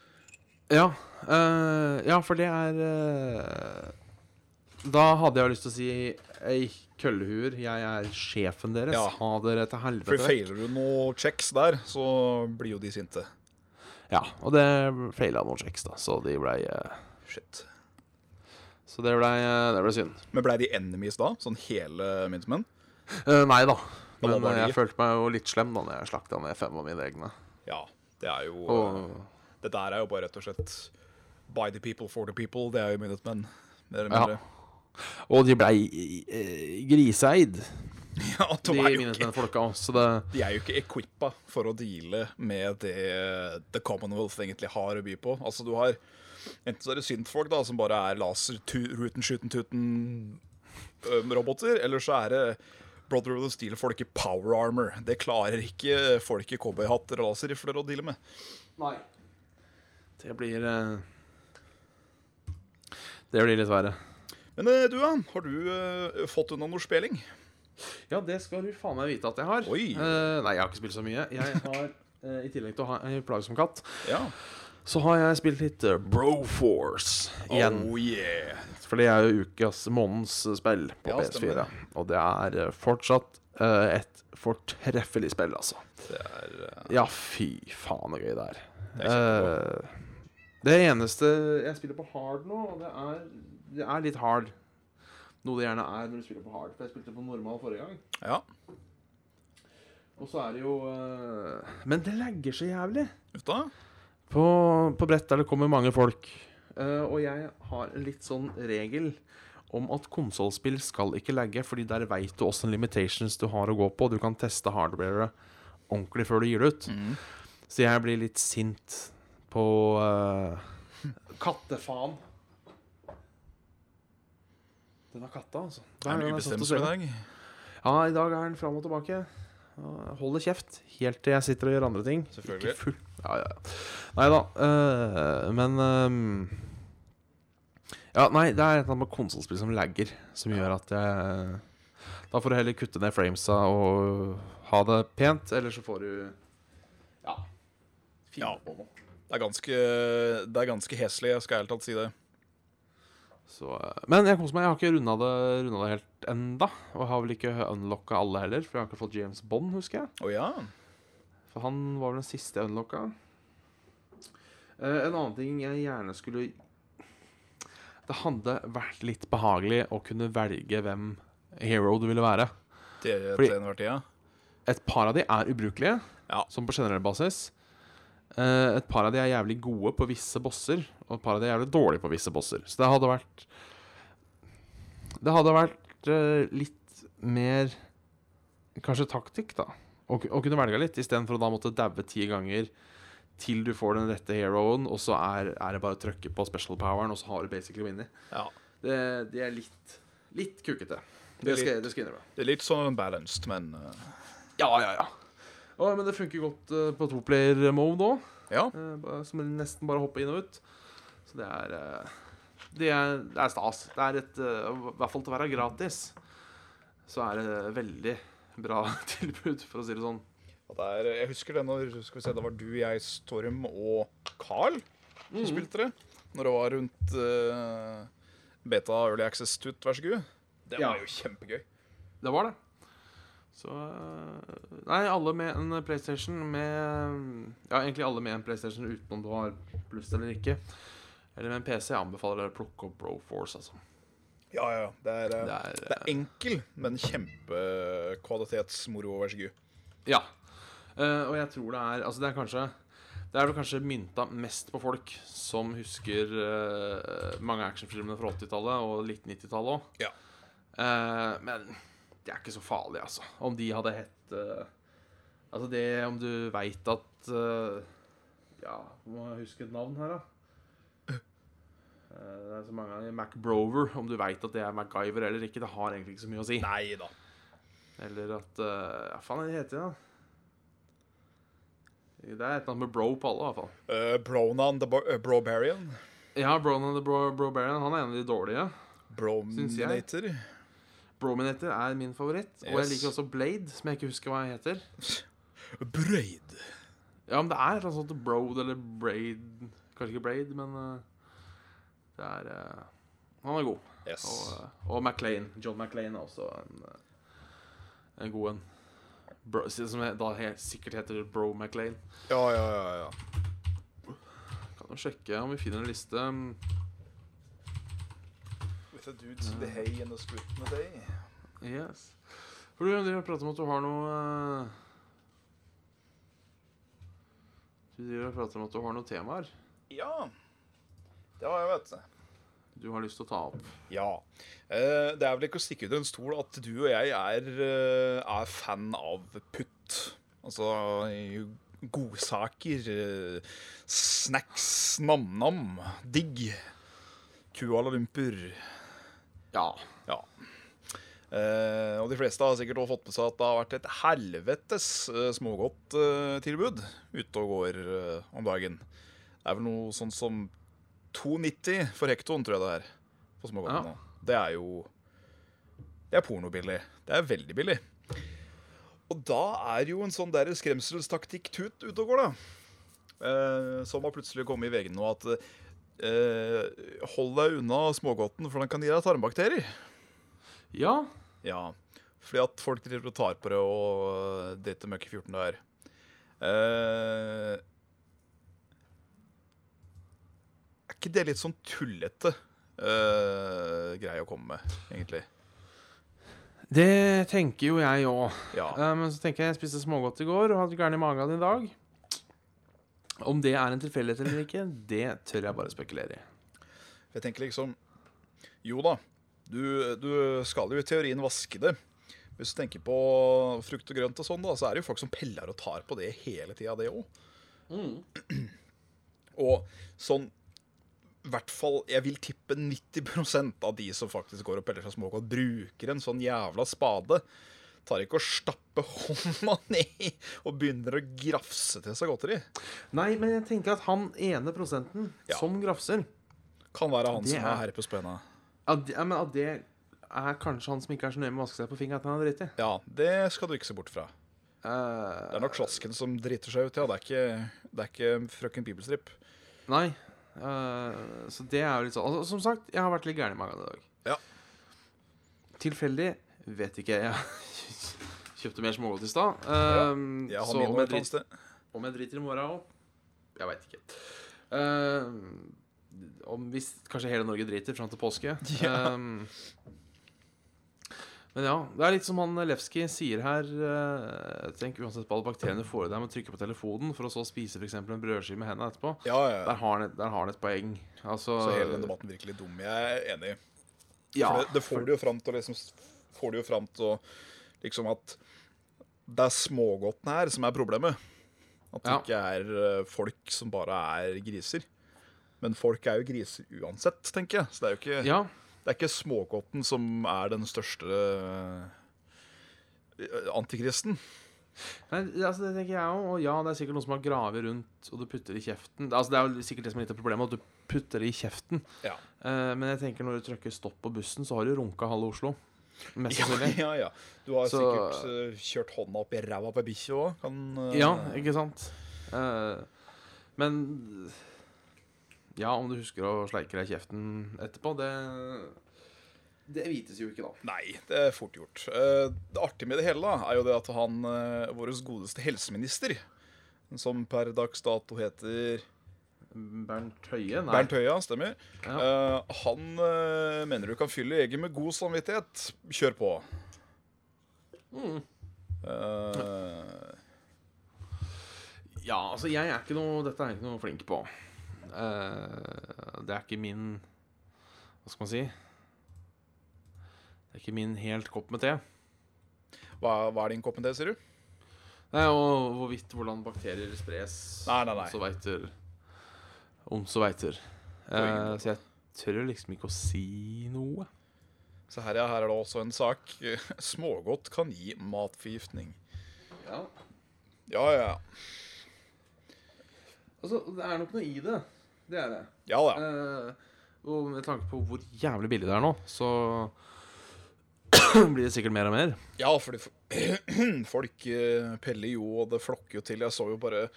Ja, uh, ja for det er uh, Da hadde jeg lyst til å si Ei, køllehuer, jeg er sjefen deres. Ja. Ha dere til helvete. For feiler du noe checks der, så blir jo de sinte. Ja, og det feila noen checks, da, så de blei eh, Shit. Så det blei det ble synd. Men blei de enemies da? Sånn hele Minutemen? Uh, nei da. Da Men eh, jeg følte meg jo litt slem da når jeg slakta ned fem av mine egne. Ja. Det er jo Og Det der er jo bare rett og slett By the people for the people. Det er jo Minutemen. Mer eller Ja. Og de blei griseeid. griseid, Ja, de, de Minutemen-folka òg. Det de er jo ikke equippa for å deale med det The Commonwealth egentlig har å by på. Altså, du har Enten så er det syntfolk da, som bare er laser, ruten, shooten, tuten roboter, eller så er det Brother of the Steel-folk i power armor. Det klarer ikke folk i cowboyhatter og laserrifler å deale med. Nei. Det blir eh, Det blir litt verre. Men eh, du? Har du eh, fått unna noe spilling? Ja, det skal du faen meg vite at jeg har. Oi. Eh, nei, jeg har ikke spilt så mye. Jeg har, eh, I tillegg til å ha en plagsom katt, Ja. så har jeg spilt litt uh, Broforce igjen. Oh yeah. For det er jo ukas månedens eh, spill på Ja, PS4. stemmer. Og det er eh, fortsatt eh, et fortreffelig spill, altså. Det er eh, Ja, fy faen så gøy det er. Det er. Eh, det eneste Jeg spiller på hard nå, og det er, det er litt hard. Noe det gjerne er når du spiller på hard. For jeg spilte på normal forrige gang. Ja. Og så er det jo uh, Men det legger så jævlig. Ufta. På, på brett der det kommer mange folk. Uh, og jeg har en litt sånn regel om at konsollspill skal ikke legge, fordi der veit du åssen limitations du har å gå på. Du kan teste hardwaret ordentlig før du gir det ut. Mm. Så jeg blir litt sint på uh, Kattefaen. Denne katta, altså. Er Hver en gang jeg satt ubestemt som i dag. Ja, i dag er den fram og tilbake. Holder kjeft helt til jeg sitter og gjør andre ting. Selvfølgelig. Ikke full. Ja, ja. ja. Nei da. Uh, men øhm, Ja, nei, det er et eller annet med konsollspill som lagger, som gjør at jeg Da får du heller kutte ned framesa og ha det pent, eller så får du Ja. Fint Ja. på noe. Det er ganske, det er ganske heslig, jeg skal ærlig talt si det. Så, øh, men jeg koser meg. Jeg har ikke runda det, runda det helt enda. Og har vel ikke unlocka alle heller, for jeg har ikke fått James Bond, husker jeg. Å ja. For han var vel den siste jeg unlocka. Eh, en annen ting jeg gjerne skulle Det hadde vært litt behagelig å kunne velge hvem hero du ville være. Det Fordi-. Et par av de er ubrukelige, Ja. som på generell basis. Eh, et par av de er jævlig gode på visse bosser, og et par av de er jævlig dårlige på visse bosser. Så det hadde vært Det hadde vært eh, litt mer Kanskje taktikk, da. Å, kunne velge litt, istedenfor å da måtte daue ti ganger til du får den rette heroen, og så er, er det bare å trykke på special poweren, og så har du basically vunnet. ja. Det, det er litt Litt kukete. Det Det skal, jeg- det skal jeg innrømme. Det er litt sånn balanced, men uh, Ja, ja, ja. Å, men det funker godt uh, på toplayer mode òg. ja. Uh, Som nesten bare hopper inn og ut. Så det er uh, Det er, det er stas. Det er et eh, I hvert fall til å være gratis, så er det veldig bra tilbud, for å si det sånn. Og det er, jeg husker det når skal vi se, det var du, jeg, Storm og Carl som spilte det. Når det var rundt Beta Early Access Tut, vær så god. Det Ja. var jo kjempegøy. Det var det. Så eh, Nei, alle med en PlayStation med Ja, egentlig alle med en PlayStation uten om du har pluss eller ikke. Eller med en PC. Jeg anbefaler dere å plukke opp Broforce, altså. Ja, ja. Det er, eh, Det er, det er enkel, men kjempekvalitetsmoro, vær så god. Ja. Eh, og jeg tror det er Altså, det er kanskje Det er vel kanskje mynta mest på folk som husker eh, mange actionfilmene fra 80-tallet og litt 90-tallet òg. Ja. men det er ikke så farlig, altså. Om de hadde hett uh, Altså det om du veit at uh, Ja, må jeg huske et navn her, da? Uh, det er så mange ganger MacBrover. Om du veit at det er MacGyver eller ikke, det har egentlig ikke så mye å si. Nei da. Eller at uh, ja, faen er det heter det, da? Det er et eller annet med bro på alle, i hvert fall. Uh, Bronan the uh, Brobarian. Ja, Bronan the Bro Brobarian han er en av de dårlige. Jeg. Brominator. Er min favoritt. Og jeg liker også Blade, som jeg ikke husker hva jeg heter. Braid. Ja, men det er et eller annet sånt Broad eller Braid Kanskje ikke Braid, men uh, det er uh, Han er god. Yes. Og, uh, og McLean. John McLean er også en, en god en. Bro, som da helt, sikkert heter Bro McLean. Ja, ja, ja. ja. Kan jo sjekke om vi finner en liste. A dudes in the hay and the split in the day. Yes. For du driver og prater om at du har noe eh, Du driver og prater om at du har noen temaer Ja. Det har jeg, vet du. du har lyst til å ta opp. Ja. Eh, det er vel ikke å stikke under en stol at du og jeg er, eh, er fan av putt. Altså godsaker, eh, snacks, nam-nam, digg. Kuala Lumpur. Ja. Ja. Uh, og de fleste har sikkert også fått med seg at det har vært et helvetes uh, smågodttilbud ute og går eh, om dagen. Det er vel noe sånn som 2,90 for hektoen, tror jeg det er. på smågodt Ja. nå. Det er jo Det er pornobillig. Det er veldig billig. Og da er jo en sånn der skremselstaktikk-tut ute og går, da. Eh, som har plutselig kommet i VG nå at eh, Hold deg unna smågodten, for den kan gi deg tarmbakterier. Ja. Ja, fordi at folk driver og tar på det og driter møkk i 14 dager. Eh, er ikke det litt sånn tullete eh, greie å komme med, egentlig? Det tenker jo jeg òg. Ja. men så tenker jeg jeg spiste smågodt i går og hadde gæren i magen i dag. Om det er en tilfeldighet eller ikke, det tør jeg bare spekulere i. Jeg tenker liksom Jo da, du, du skal jo i teorien vaske det. Hvis du tenker på frukt og grønt og sånn, da, så er det jo folk som peller og tar på det hele tida, det òg. Og sånn i hvert fall, Jeg vil tippe 90% av de som faktisk går og peller seg småkål, bruker en sånn jævla spade. Tar ikke og stapper hånda ned og begynner å grafse til seg godteri. Nei, men jeg tenker at han ene prosenten Ja. som grafser Kan være han som er- er herre på henda. ja, men at det er kanskje han som ikke er så nøye med å vaske seg på fingeren at han har driti. Ja, det skal du ikke se bort fra. Uh, Det er nok slasken som driter seg ut, ja. Det er ikke, det er ikke frøken Bibelstrip. Nei. Uh, så det er jo litt sånn altså, Som sagt, jeg har vært litt gæren i magen i dag. Ja. Tilfeldig? Vet ikke. Jeg kjøpte mer smågodt i stad. Um, ja, så om jeg, et drit, om jeg driter i morgen òg Jeg veit ikke. Um, om hvis kanskje hele Norge driter fram til påske. Ja. Um, men ja, det er litt som han Lefski sier her. Uh, tenk uansett på alle bakteriene du får i deg med å trykke på telefonen for å så spise for eksempel en brødskive med hendene etterpå. Ja, ja. Der har han der har han et poeng. Altså, Så hele den debatten virkelig dum. Jeg er enig. ja, For det, det får du jo fram til å liksom Får du jo fram til å liksom at det er smågodtene her som er problemet. At det Ja. ikke er eh, folk som bare er griser. Men folk er jo griser uansett, tenker jeg. Så det er jo ikke, ja, det er ikke smågodten som er den største eh, antikristen. Nei, altså det tenker jeg òg. Og ja, det er sikkert noen som har gravet rundt, og du putter i kjeften. Altså Det er jo sikkert det som er litt av problemet, at du putter det i kjeften. Ja. Uh, men jeg tenker når du trykker stopp på bussen, så har du runka halve Oslo. Mest Ja, sannsynlig. ja, ja. Du har Så- sikkert eh, kjørt hånda opp i ræva på ei bikkje òg. Uh, Ja, ikke sant? Uh, men Ja, om du husker å sleike deg i kjeften etterpå, det Det vites jo ikke, da. Nei, det er fort gjort. Eh, det artige med det hele da, er jo det at han, vår godeste helseminister, som per dags dato heter Bernt Høie? Nei. Bernt Høie, stemmer, Ja. Uh, han uh, mener du kan fylle eget med god samvittighet. Kjør på. Mm. Uh, Ja, altså, jeg er ikke noe Dette er jeg ikke noe flink på. Eh, det er ikke min Hva skal man si? Det er ikke min helt kopp med te. hva, hva er din kopp med te, sier du? Nei, og hvorvidt hvordan bakterier spres. Nei, nei, nei. Så så veiter. Om så veiter. Eh, så jeg tør liksom ikke å si noe. Så her, ja, her er det også en sak. Smågodt kan gi matforgiftning. Ja. Ja, ja. Altså, det er nok noe i det. Det er det. Ja ja. Eh, og med tanke på hvor jævlig billig det er nå, så blir det sikkert mer og mer. Ja, fordi folk eh, peller jo, og det flokker jo til. Jeg så jo bare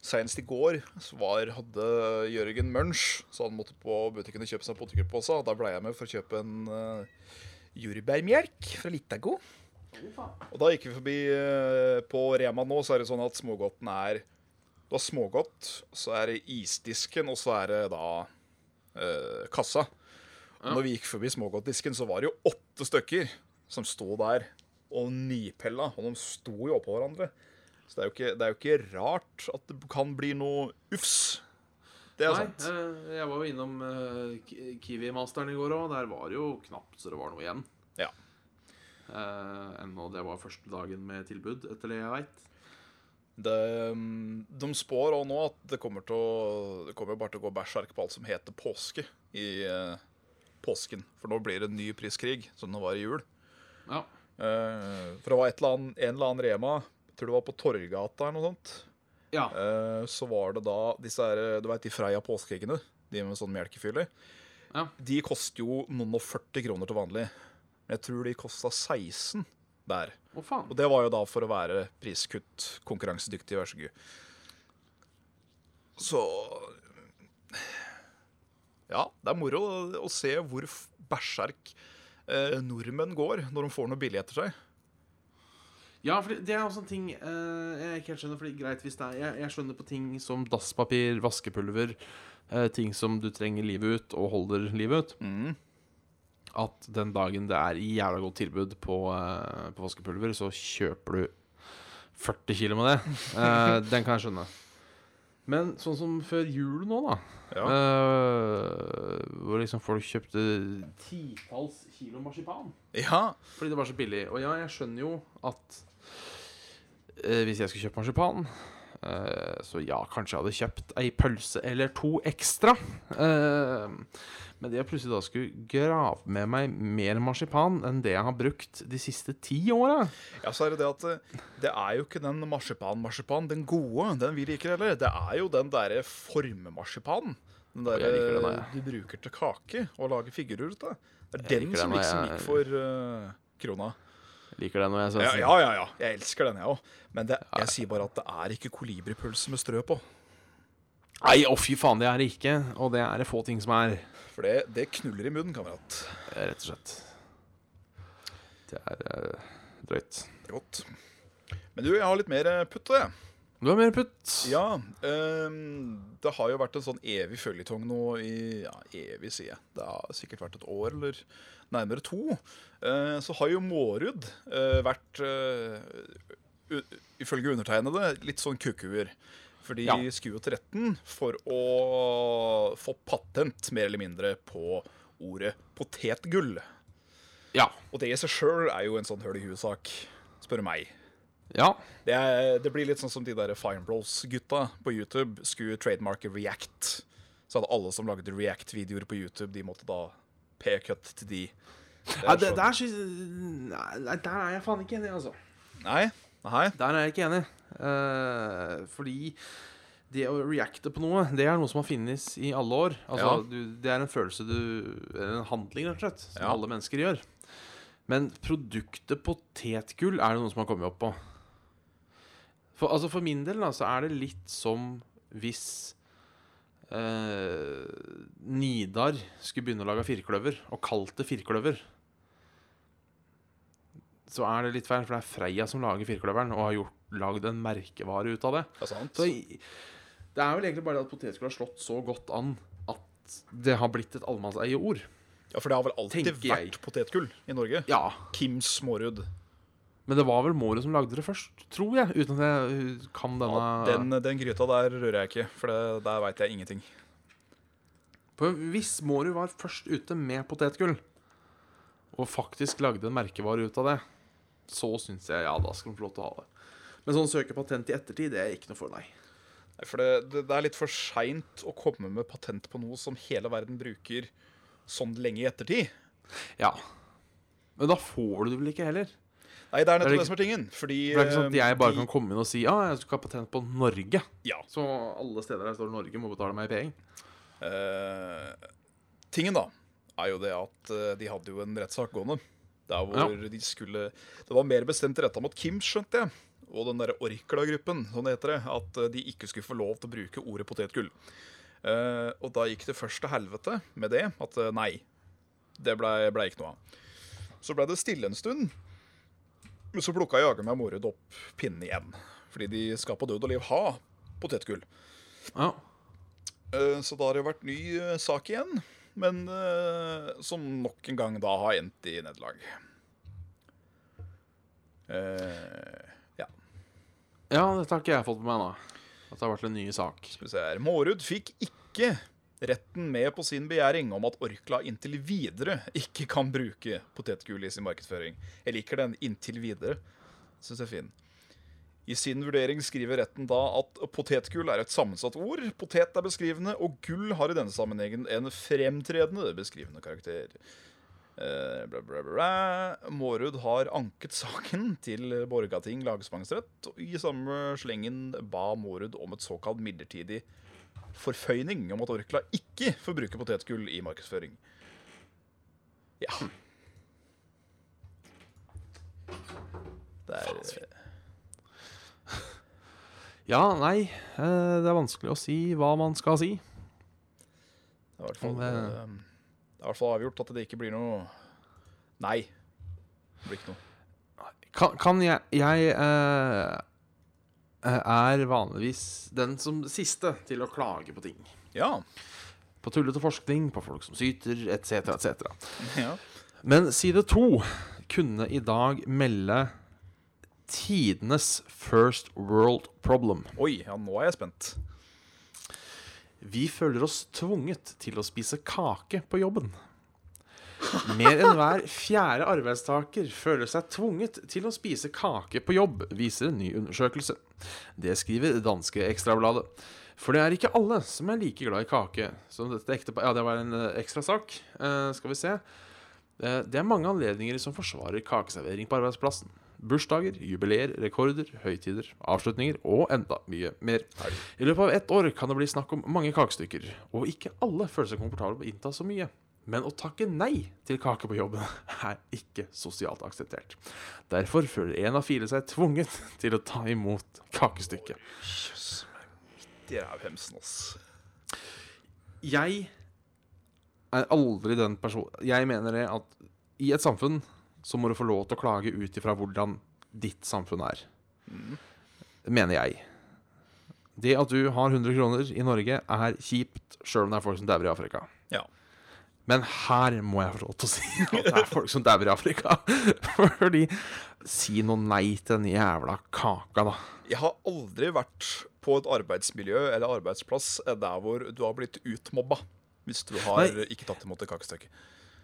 Senest i går var, hadde Jørgen munch, så han måtte på butikken og kjøpe seg potetgullpose. Da ble jeg med for å kjøpe en uh, jordbærmelk fra Litago. Og da gikk vi forbi uh, på Rema nå, så er det sånn at smågodten er Du har smågodt, så er det isdisken, og så er det da uh, kassa. Og når vi gikk forbi smågodtdisken, så var det jo åtte stykker som sto der og nipella. Og de sto jo oppå hverandre. Så det er ikke, det er jo ikke rart at det kan bli noe ufs. Det er Nei, sant. eh, jeg var jo innom eh, Kiwi-masteren i går òg. Der var det jo knapt så det var noe igjen. Ja. Eh, ennå det var første dagen med tilbud, etter det jeg veit. Mm, de spår òg nå at det kommer, til å, det kommer bare til å gå bæsjerk på alt som heter påske i eh, påsken. For nå blir det en ny priskrig, som det var i jul. Ja. Eh, for det var annet, en eller annen Rema, tror det var på Torgata eller noe sånt. ja. Uh, så var det da disse her, du vet de Freia påskeeggene, de med sånn melkefyller. Ja. De koster jo noen og 40 kroner til vanlig. Men jeg tror de kosta 16 der. Faen. Og det var jo da for å være priskutt, konkurransedyktig, vær så god. Så Ja, det er moro å, se hvor bæsjerk berserk eh, nordmenn går når de får noe billig etter seg. Ja, for det er også en ting eh, jeg ikke helt skjønner. Fordi greit hvis det er jeg, jeg skjønner på ting som dasspapir, vaskepulver, eh, ting som du trenger livet ut og holder livet ut. Mm. At den dagen det er jævla godt tilbud på, eh, på vaskepulver, så kjøper du 40 kilo med det. Eh, den kan jeg skjønne. Men sånn som før jul nå, da. Ja. eh, hvor liksom folk kjøpte titalls kilo marsipan. ja. Fordi det var så billig. Og ja, jeg skjønner jo at eh, hvis jeg skulle kjøpt marsipan eh, Så ja, kanskje jeg hadde kjøpt ei pølse eller to ekstra. Eh, men det jeg plutselig da skulle grave med meg mer marsipan enn det jeg har brukt de siste ti åra Ja, så er det det at eh, det er jo ikke den marsipan-marsipan, den gode, den vi liker heller. Det er jo den derre formemarsipanen. Den der den, du bruker til kake og lager figurer ut av. Det er Jeg den som liksom jeg- gikk for uh, krona. Liker den. jeg Ja, ja, ja, ja. Jeg elsker den, jeg òg. Men det, jeg sier bare at det er ikke kolibripølse med strø på. Nei, å fy faen, det er det ikke. Og det er det få ting som er. For det, det knuller i munnen, kamerat. Rett og slett. Det er eh, drøyt. Det er godt. Men du, jeg har litt mer putt, jeg. Du har mer putt. Ja, Um, det har jo vært en sånn evig føljetong nå i Ja, evig, sier jeg. Det har sikkert vært et år, eller nærmere to. Uh, så har jo Mårud uh, vært, uh, ifølge undertegnede, litt sånn kukuer. For de Ja. skulle jo til retten for å få patent, mer eller mindre, på ordet potetgull. Ja. Og det i seg sjøl er jo en sånn høl i huet-sak, spør meg. Ja. Det, er, det blir litt sånn som de der Fine Bros-gutta på YouTube skulle trademarke React. Så hadde alle som lagde React-videoer på YouTube, de måtte da p-cut til de. Det Ja, er det, sånn- der, nei, der er jeg faen ikke enig, altså. Nei? Nei? Der er jeg ikke enig. Uh, fordi det å reacte på noe, det er noe som har finnes i alle år. Altså, Ja. du, det er en følelse du En handling, rett og slett, som Ja. alle mennesker gjør. Men produktet potetgull er det noen som har kommet opp på. For, altså for min del da, så er det litt som hvis eh, Nidar skulle begynne å lage firkløver, og kalt det firkløver. Så er det litt feil, for det er Freia som lager firkløveren, og har gjort, lagd en merkevare ut av det. Det er sant. Så det er vel egentlig bare det at potetgull har slått så godt an at det har blitt et allemannseieord. Ja, For det har vel alltid vært potetgull i Norge? Ja, Kims Mårud. Men det var vel Mårud som lagde det først, tror jeg. Uten at jeg kan denne Ja, den, den gryta der rører jeg ikke, for det, der veit jeg ingenting. For hvis Mårud var først ute med potetgull, og faktisk lagde en merkevare ut av det, så syns jeg ja, da skal de få lov til å ha det. Men sånn søke patent i ettertid, det er ikke noe for deg. Nei, For det, det, det er litt for seint å komme med patent på noe som hele verden bruker sånn lenge i ettertid. Ja. Men da får du det vel ikke heller? Nei, det er nettopp det som er tingen. Fordi For det er ikke sånn at jeg bare de... kan komme inn og si ja, jeg skal ha patent på Norge. Ja. Så alle steder der står Norge, må betale meg penger. Uh, Tingen, da, er jo det at eh, de hadde jo en rettssak gående. Der hvor de skulle Det var mer bestemt retta mot Kim, skjønte jeg. Og den derre Orkla-gruppen, sånn heter det. At eh, de ikke skulle få lov til å bruke ordet potetgull. Uh, og da gikk det først til helvete med det. At eh, nei, det blei ble ikke noe av. Så blei det stille en stund. Men så plukka jaggu meg Morud opp pinnen igjen. Fordi de skal på død og liv ha potetgull. Ja. Eh, Så da har det vært ny eh, sak igjen, men eh, som nok en gang da har endt i nederlag. Ja, ja, dette har ikke jeg fått med meg nå. At det har vært en ny sak. skal vi se her. Mårud fikk ikke retten med på sin begjæring om at Orkla inntil videre ikke kan bruke potetgull i sin markedsføring. Jeg liker den 'inntil videre'. Syns jeg er fin. I sin vurdering skriver retten da at potetgull er et sammensatt ord. Potet er beskrivende, og gull har i denne sammenhengen en fremtredende beskrivende karakter. Eh, bla, bla, bla. Mårud har anket saken til Borgating lagmannsrett, og i samme slengen ba Mårud om et såkalt midlertidig forføyning om at Orkla ikke får bruke potetgull i markedsføring. Ja. Det er Ja, nei. eh, Det er vanskelig å si hva man skal si. Det er i hvert fall, det- eh, det er i hvert fall avgjort at det ikke blir noe Nei. Det blir ikke noe. Kan, kan jeg Jeg eh, er vanligvis den som siste til å klage på ting. Ja. På tullete forskning, på folk som syter, etc., etc. ja. Men side to kunne i dag melde tidenes first world problem. Oi, ja, nå er jeg spent. Vi føler oss tvunget til å spise kake på jobben. Mer enn hver fjerde arbeidstaker føler seg tvunget til å spise kake på jobb, viser en ny undersøkelse. Det skriver danske Ekstrabladet. For det er ikke alle som er like glad i kake som dette ektepa... Ja, det var en eh, ekstra sak. Uh, skal vi se. Uh, det er mange anledninger som forsvarer kakeservering på arbeidsplassen. Bursdager, jubileer, rekorder, høytider, avslutninger og enda mye mer. I løpet av ett år kan det bli snakk om mange kakestykker, og ikke alle føler seg komfortable med å innta så mye. Men å takke nei til kake på jobben er ikke sosialt akseptert. Derfor føler en av fire seg tvunget til å ta imot kakestykket. Jøss. Det er rævhemsen, hemsen, ass. Jeg er aldri den personen Jeg mener det at i et samfunn så må du få lov til å klage ut ifra hvordan ditt samfunn er. Mener jeg. Det at du har 100 kroner i Norge, er kjipt sjøl om det er folk som dauer i Afrika. Ja. Men her må jeg få lov til å si at det er folk som dauer i Afrika. Fordi Si noe nei til den jævla kaka, da. Jeg har aldri vært på et arbeidsmiljø eller arbeidsplass der hvor du har blitt utmobba hvis du har Nei. ikke tatt imot et kakestykke.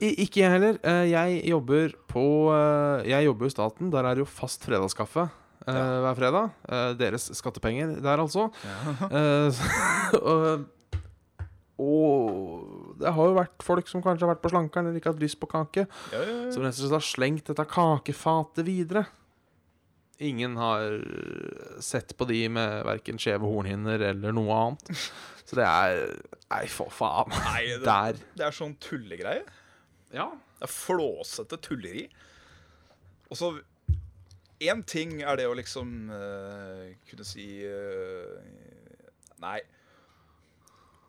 Ikke jeg heller. Eh, Jeg jobber på eh, Jeg jobber i staten. Der er det jo fast fredagskaffe eh, Ja. hver fredag. Deres skattepenger der, altså. Eh, og, det har jo vært folk som kanskje har vært på slankeren eller ikke hatt lyst på kake, Ja, ja, ja. som rett og slett har slengt dette kakefatet videre. Ingen har sett på de med verken skjeve hornhinner eller noe annet. Så det er Nei, for faen. Nei, det, Der. det er sånn tullegreie. Ja. Det er flåsete tulleri. Og så Én ting er det å liksom uh, kunne si uh, Nei.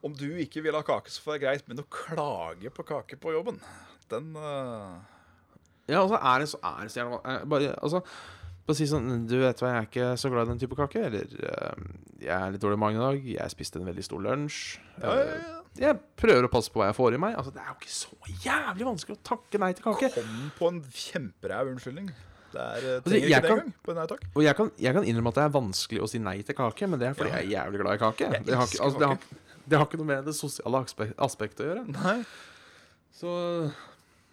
Om du ikke vil ha kake, så får det greit, men å klage på kake på jobben, den uh... Ja, altså, er det så, er det så jævla eh, Bare, altså bare si sånn Du vet hva, jeg er ikke så glad i den type kake. Eller eh, Jeg er litt dårlig i magen i dag. Jeg spiste en veldig stor lunsj. ja, ja, ja. Jeg prøver å passe på hva jeg får i meg. Altså, Det er jo ikke så jævlig vanskelig å takke nei til kake. Kom på en kjemperæv unnskyldning. Det er, Altså, jeg ikke kan-. På nei. Og jeg kan, jeg kan innrømme at det er vanskelig å si nei til kake, men det er fordi jeg er jævlig glad i kake. Jeg Det har, altså, det, har, det har ikke noe med det sosiale aspek- aspektet å gjøre. Nei. Så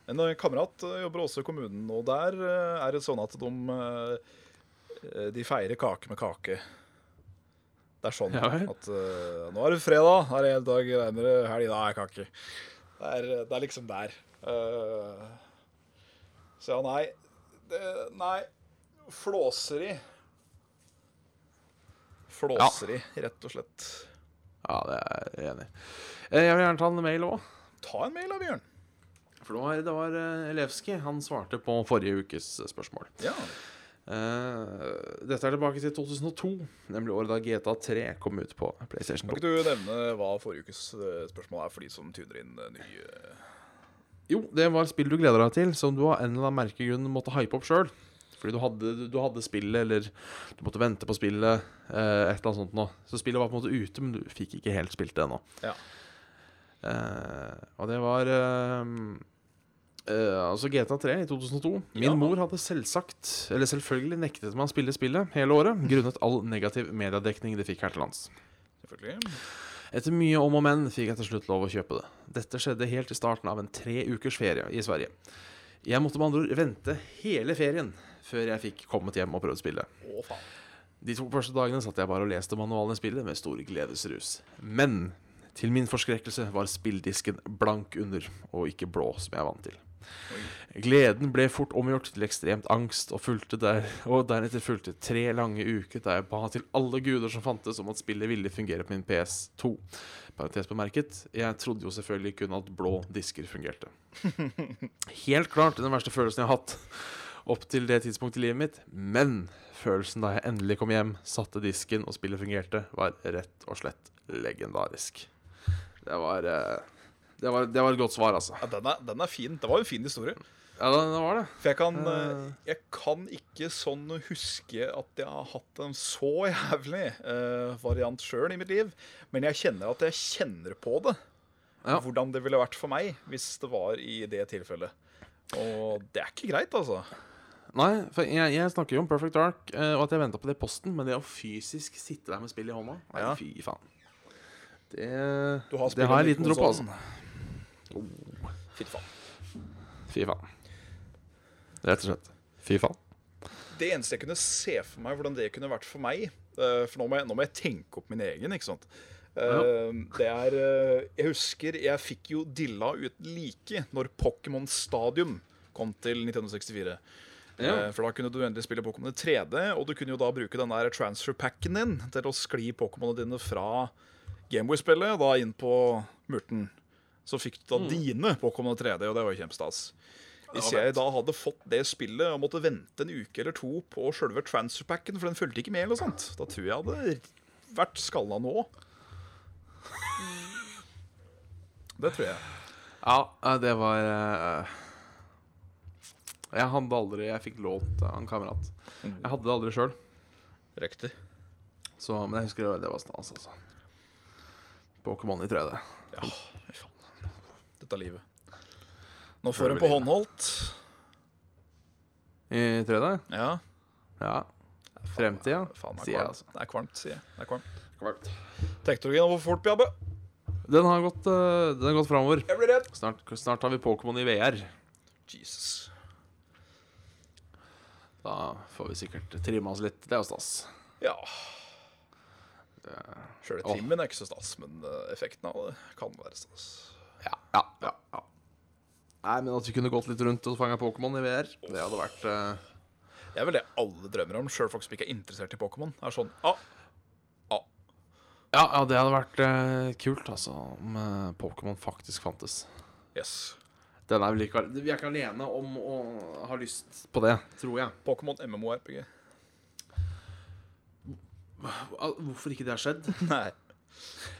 En eh, kamerat eh, jobber også i kommunen, og der eh, er det sånn at de De feirer kake med kake. Det er sånn Ja at uh, Nå er det fredag, her er hele dag, regner det helg, da er kake. Det er, det er liksom der. Uh, så ja, nei. Det, nei. Flåseri. Flåseri, rett og slett. Ja, det er jeg enig i. Eh, Jeg vil gjerne ta en mail òg. Ta en mail da, Bjørn. For det var, det var eh, Elevski. Han svarte på forrige ukes eh, spørsmål. Ja. Uh, dette er tilbake til 2002, nemlig året da GTA 3 kom ut på PlayStation 2. Kan ikke du nevne hva forrige ukes spørsmål er for de som tuner inn nye ny Jo, det var spill du gleder deg til, som du av en eller annen merkegrunn måtte hype opp sjøl. Fordi du hadde, du hadde spillet, eller du måtte vente på spillet, eh, et eller annet sånt noe. Så spillet var på en måte ute, men du fikk ikke helt spilt det ennå. Ja. Eh, og det var eh, eh, altså GTA 3 i 2002. Min Ja. mor hadde selvsagt, eller selvfølgelig, nektet meg å spille spillet hele året grunnet all negativ mediedekning det fikk her til lands. Selvfølgelig. Etter mye om og men fikk jeg til slutt lov å kjøpe det. Dette skjedde helt i starten av en tre ukers ferie i Sverige. Jeg måtte med andre ord vente hele ferien før jeg fikk kommet hjem og prøvd spillet. Å, faen. De to første dagene satt jeg bare og leste manualen i spillet med stor gledesrus. Men til min forskrekkelse var spilldisken blank under, og ikke blå, som jeg er vant til. Gleden ble fort omgjort til ekstremt angst, og, fulgte der, og deretter fulgte tre lange uker der jeg ba til alle guder som fantes om at spillet ville fungere på min PS2. Parentes bemerket, jeg trodde jo selvfølgelig kun at blå disker fungerte. Helt klart den verste følelsen jeg har hatt opp til det tidspunktet i livet mitt, men følelsen da jeg endelig kom hjem, satte disken og spillet fungerte, var rett og slett legendarisk. Det var, eh, det var, det var et godt svar, altså. Ja, den, er, den er fin. Det var en fin historie. Ja, det, det var det. For jeg kan, Eh. eh, jeg kan ikke sånn huske at jeg har hatt en så jævlig uh, variant sjøl i mitt liv. Men jeg kjenner at jeg kjenner på det. Ja. Hvordan det ville vært for meg hvis det var i det tilfellet. Og det er ikke greit, altså. Nei, for jeg, jeg snakker jo om Perfect Dark, eh, og at jeg venta på det i posten, men det å fysisk sitte der med spill i hånda Nei, Ja. fy faen. Det, Du har det har jeg liten tro på, altså. spillet Fy faen. Fy faen. Rett og slett. Fy faen. Det eneste jeg kunne se for meg hvordan det kunne vært for meg eh, For nå må jeg, nå må jeg tenke opp min egen, ikke sant. Eh, Det er Jeg husker jeg fikk jo dilla ut like når Pokémon Stadium kom til 1964. Ja. Eh, For da kunne du endelig spille Pokémon i 3D, og du kunne jo da bruke den der transfer-packen din til å skli Pokémonene dine fra Gameboy-spillet da inn på Murten. Så fikk du da dine Pokémon i 3D, og det var jo kjempestas. Hvis jeg da hadde fått det spillet og måtte vente en uke eller to på sjølve transferpacken, for den fulgte ikke med, eller noe sånt, da tror jeg hadde vært skalla nå. Det tror jeg. Ja, eh, det var eh, Jeg hadde aldri Jeg fikk lånt av en kamerat. Jeg hadde det aldri sjøl, Så men jeg husker det var stas, altså. Pokémon i 3D. Ja, fy faen. Dette er livet. Nå får hun på håndholdt. I 3D? Ja. Ja. Fremtida, sier er jeg, altså. Det er kvalmt, sier jeg. Det er kvalmt. Kvalmt. Teknologien går for fort, Bjabbe. Den har gått, uh, den har gått framover. Jeg blir redd. Snart, snart har vi Pokémon i VR. Jesus. Da får vi sikkert trimma oss litt. Det er jo stas. Ja. Sjøle trimmen er ikke så stas, men eh, effekten av det kan være stas. ja, ja, ja, ja. Nei, men at vi kunne gått litt rundt og fanga Pokémon i VR, det hadde vært uh... Det er vel det alle drømmer om, sjøl folk som ikke er interessert i Pokémon. Er sånn ah, ja, ja, det hadde vært eh, kult, altså, om eh, Pokémon faktisk fantes. yes. Den er vel ikke, vi er ikke alene om å ha lyst på det, tror jeg. Pokémon MMORPG. Hvorfor ikke det har skjedd? Nei.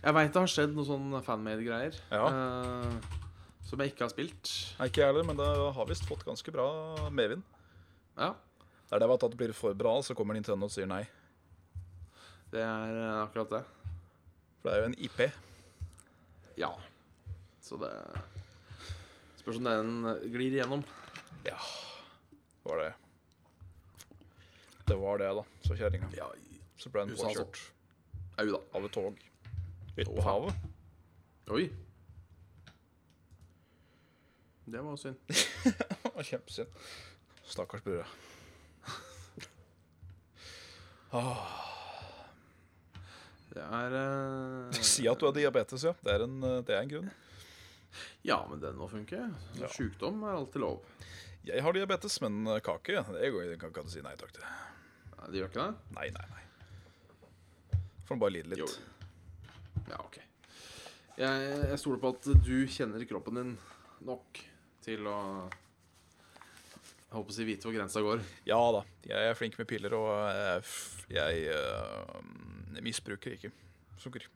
Jeg veit det har skjedd noe sånn fanmade-greier Ja. Uh, som jeg ikke har spilt. Nei, ikke jeg heller, men det har visst fått ganske bra medvind. Ja, Det er det at det blir for bra, så kommer Nintendo og sier nei. det er eh, akkurat det. For det er jo en IP. Ja. Så det Spørs om den glir igjennom. Ja, det var det. Det var det, da. Så kjerringa. Ja, Så ble den altså. påkjørt au da. av et tog. Ute på havet. Oi. Det var synd. Det var Kjempesynd. Stakkars brura. Det er uh... Si at du har diabetes, ja. Det er en, eh, det er en grunn. Ja, men den må funke. Ja. Sjukdom er alltid lov. Jeg har diabetes, men kake det går, kan kan du si nei takk til. Nei, det gjør ikke det? Nei, nei, nei. Får bare lide litt. Jo. Ja, ok. Jeg, jeg stoler på at du kjenner kroppen din nok til å Jeg håper å vite hvor grensa går. Ja da, jeg er flink med piller, og jeg, jeg, jeg øh, misbruker ikke sukker.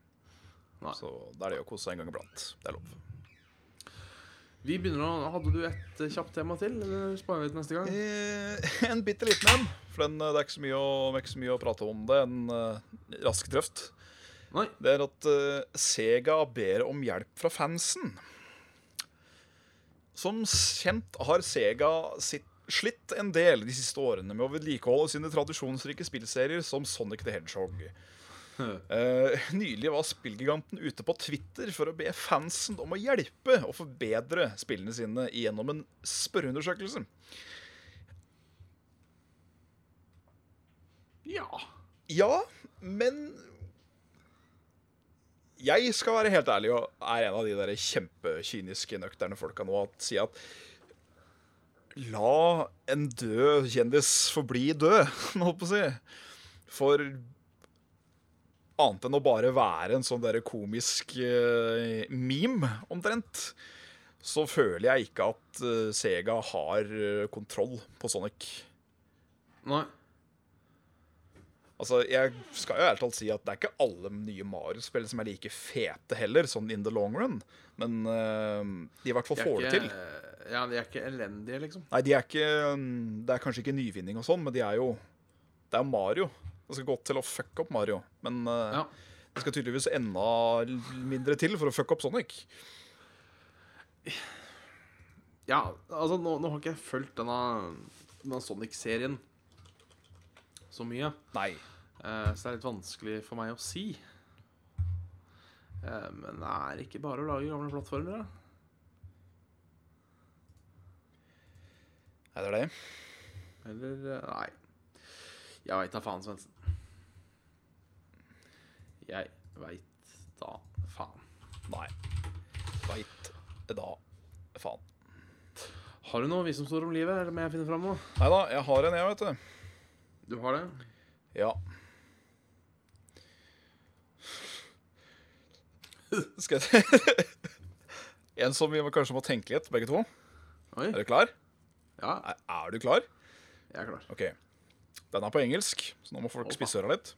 Nei. Så da er det å kose seg en gang iblant. Det er lov. Vi begynner å Hadde du et eh, kjapt tema til, eller sparer vi til neste gang? Eh, en bitte liten en. For den, eh, det er ikke så mye å, ikke så mye å prate om det. En uh, rask trøft. Nei. Det er at uh, Sega ber om hjelp fra fansen. Som kjent har Sega sitt, slitt en del de siste årene med å vedlikeholde sine tradisjonsrike spillserier som Sonic the Hedgehog. Eh, nylig var spillgiganten ute på Twitter for å be fansen om å hjelpe og forbedre spillene sine gjennom en spørreundersøkelse. Ja. Ja, men Jeg skal være helt ærlig og er en av de der kjempekyniske, nøkterne folka nå at si at La en død kjendis forbli død, holdt på å si. For annet enn å bare være en sånn der komisk uh, meme, omtrent, så føler jeg ikke at uh, Sega har uh, kontroll på Sonic. Nei. Altså, Jeg skal jo ærlig talt si at det er ikke alle nye Mario-spill som er like fete heller, sånn in the long run. Men de i hvert fall får det til. Ja, de er ikke elendige, liksom. Nei, de er ikke mm, Det er kanskje ikke nyvinning og sånn, men de er jo Det er Mario. Det skal gå til å fucke opp Mario. Men uh, Ja. det skal tydeligvis enda mindre til for å fucke opp Sonic. Ja, altså, nå, nå har ikke jeg fulgt denne, denne Sonic-serien så mye. Nei. Uh, så det er litt vanskelig for meg å si. Uh, men det er ikke bare å lage gamle plattformer, da. Er det det. Eller Nei. Jeg veit da faen, Svendsen. Jeg veit da faen. Nei. Veit da faen. Har du noe vi som står om livet, eller må jeg finne fram noe? Nei da, jeg har en, jeg, vet du. Du har det? Ja. Skal jeg En som vi kanskje må tenke litt, begge to. Oi. Er du klar? Ja, Er, er du klar? jeg er klar. Ok. Den er på engelsk, så nå må folk spisse øra litt.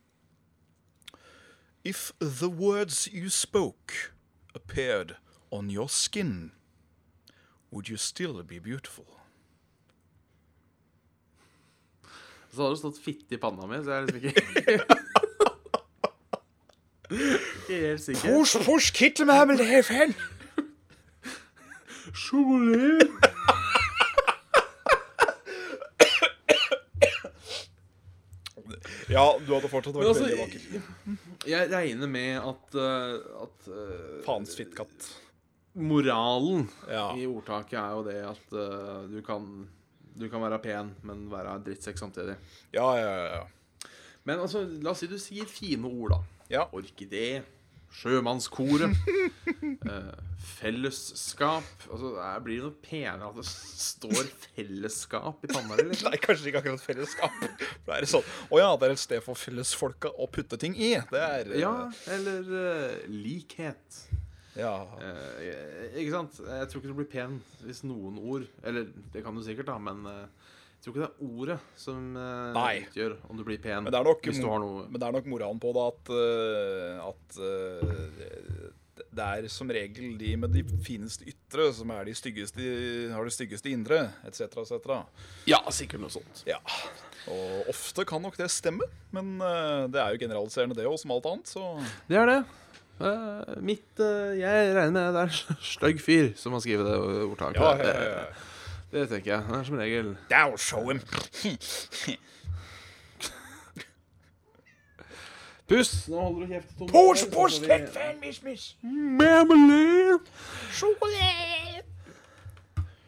If the words you spoke appeared on your skin, would you still be beautiful? Så hadde det stått fitte i panna mi, så jeg er liksom ikke Ikke helt sikker. Push, push, kitte meg med leven! Sjokolade! Ja, du hadde fortsatt vært altså, veldig vakker. Jeg regner med at, uh, at uh, Faens fittkatt. moralen Ja. i ordtaket er jo det at uh, du kan Du kan være pen, men være drittsekk samtidig. Ja, ja, ja, ja. Men altså, la oss si du sier fine ord, da. Ja. Orkidé. Sjømannskoret. eh, fellesskap. Altså, det blir noe penere at det står 'fellesskap' i panna di? Nei, kanskje ikke akkurat fellesskap. Da er det sånn Å ja, det er et sted for fellesfolka å putte ting i. Det er eh, Ja, eller eh, likhet. ja. Eh, ikke sant? Jeg tror ikke du blir pen hvis noen ord Eller det kan du sikkert, da, men jeg tror ikke det er ordet som eh, Nei. utgjør om du blir pen. Men det er nok, hvis du har noe men det er nok moralen på det at, eh, at eh, det er som regel de med de fineste ytre som er de styggeste, har det styggeste indre, etc., etc. Ja, sikkert noe sånt. Ja. Og ofte kan nok det stemme, men det er jo generaliserende det òg, som alt annet, så Det er det. Eh, mitt Jeg regner med det er en stygg fyr som har skrevet det ordtaket. Ja, ja, ja. Det, det tenker jeg. Det er som regel That'll show him. Pust! Nå holder du kjeft. Tom. Push, Så push, får fan, miss, miss. Marmalade! Sjokolade.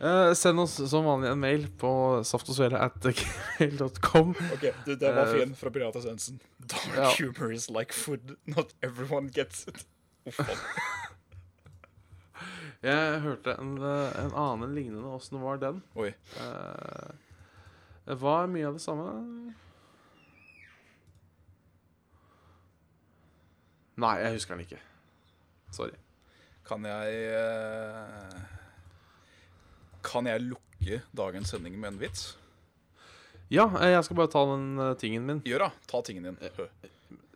Eh, send oss som vanlig en mail på saftogsvele.com. Ok, du, det var Eh, fin fra Pirata Svendsen. Dark ja. humor is like food. Not everyone gets it. Faen. Jeg hørte en, eh, en annen lignende. Åssen var den? Oi. Eh, det var mye av det samme. Nei, jeg husker den ikke. Sorry. Kan jeg eh, Kan jeg lukke dagens sending med en vits? Ja, jeg skal bare ta den tingen min. Gjør da. Ta tingen din.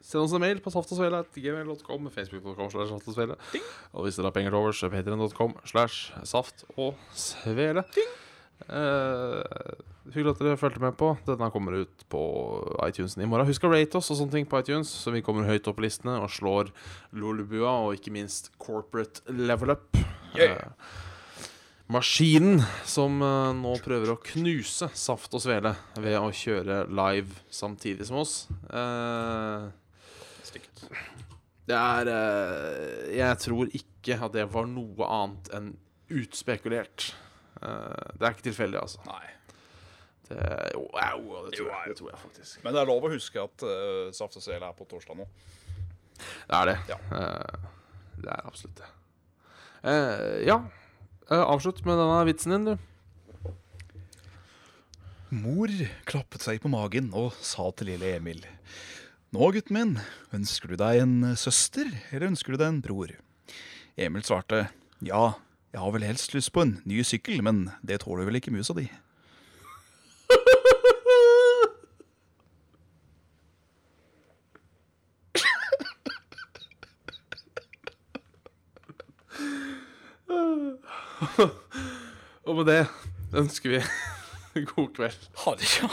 Send oss en mail på saftogsvele.gmail.com, facebook.com slash saftogsvele. Og hvis dere har penger til overs, patrion.com slash saft og svele. Uh, hyggelig at dere fulgte med på. Denne kommer ut på iTunesen i morgen. Husk å rate oss og sånne ting på iTunes, så vi kommer høyt opp på listene og slår Lolebua og ikke minst Corporate Level Up. Yeah. Eh, maskinen som eh, nå prøver å knuse Saft og Svele ved å kjøre live samtidig som oss. Uh, Stikket. det er uh, Jeg tror ikke at det var noe annet enn utspekulert. Uh, det er ikke tilfeldig, altså. Nei. Det, jo, au, det, tror Jo, jeg, det tror jeg faktisk. Men det er lov å huske at uh, Saft og Svele er på torsdag nå. Det er det. Ja. Uh, det er absolutt det. Uh, ja. Eh, avslutt med denne vitsen din, du. Mor klappet seg på magen og sa til lille Emil. Nå, gutten min, ønsker du deg en søster, eller ønsker du deg en bror? Emil svarte, ja, jeg har vel helst lyst på en ny sykkel, men det tåler vel ikke musa di. Og med det ønsker vi god kveld. Ha det, ja.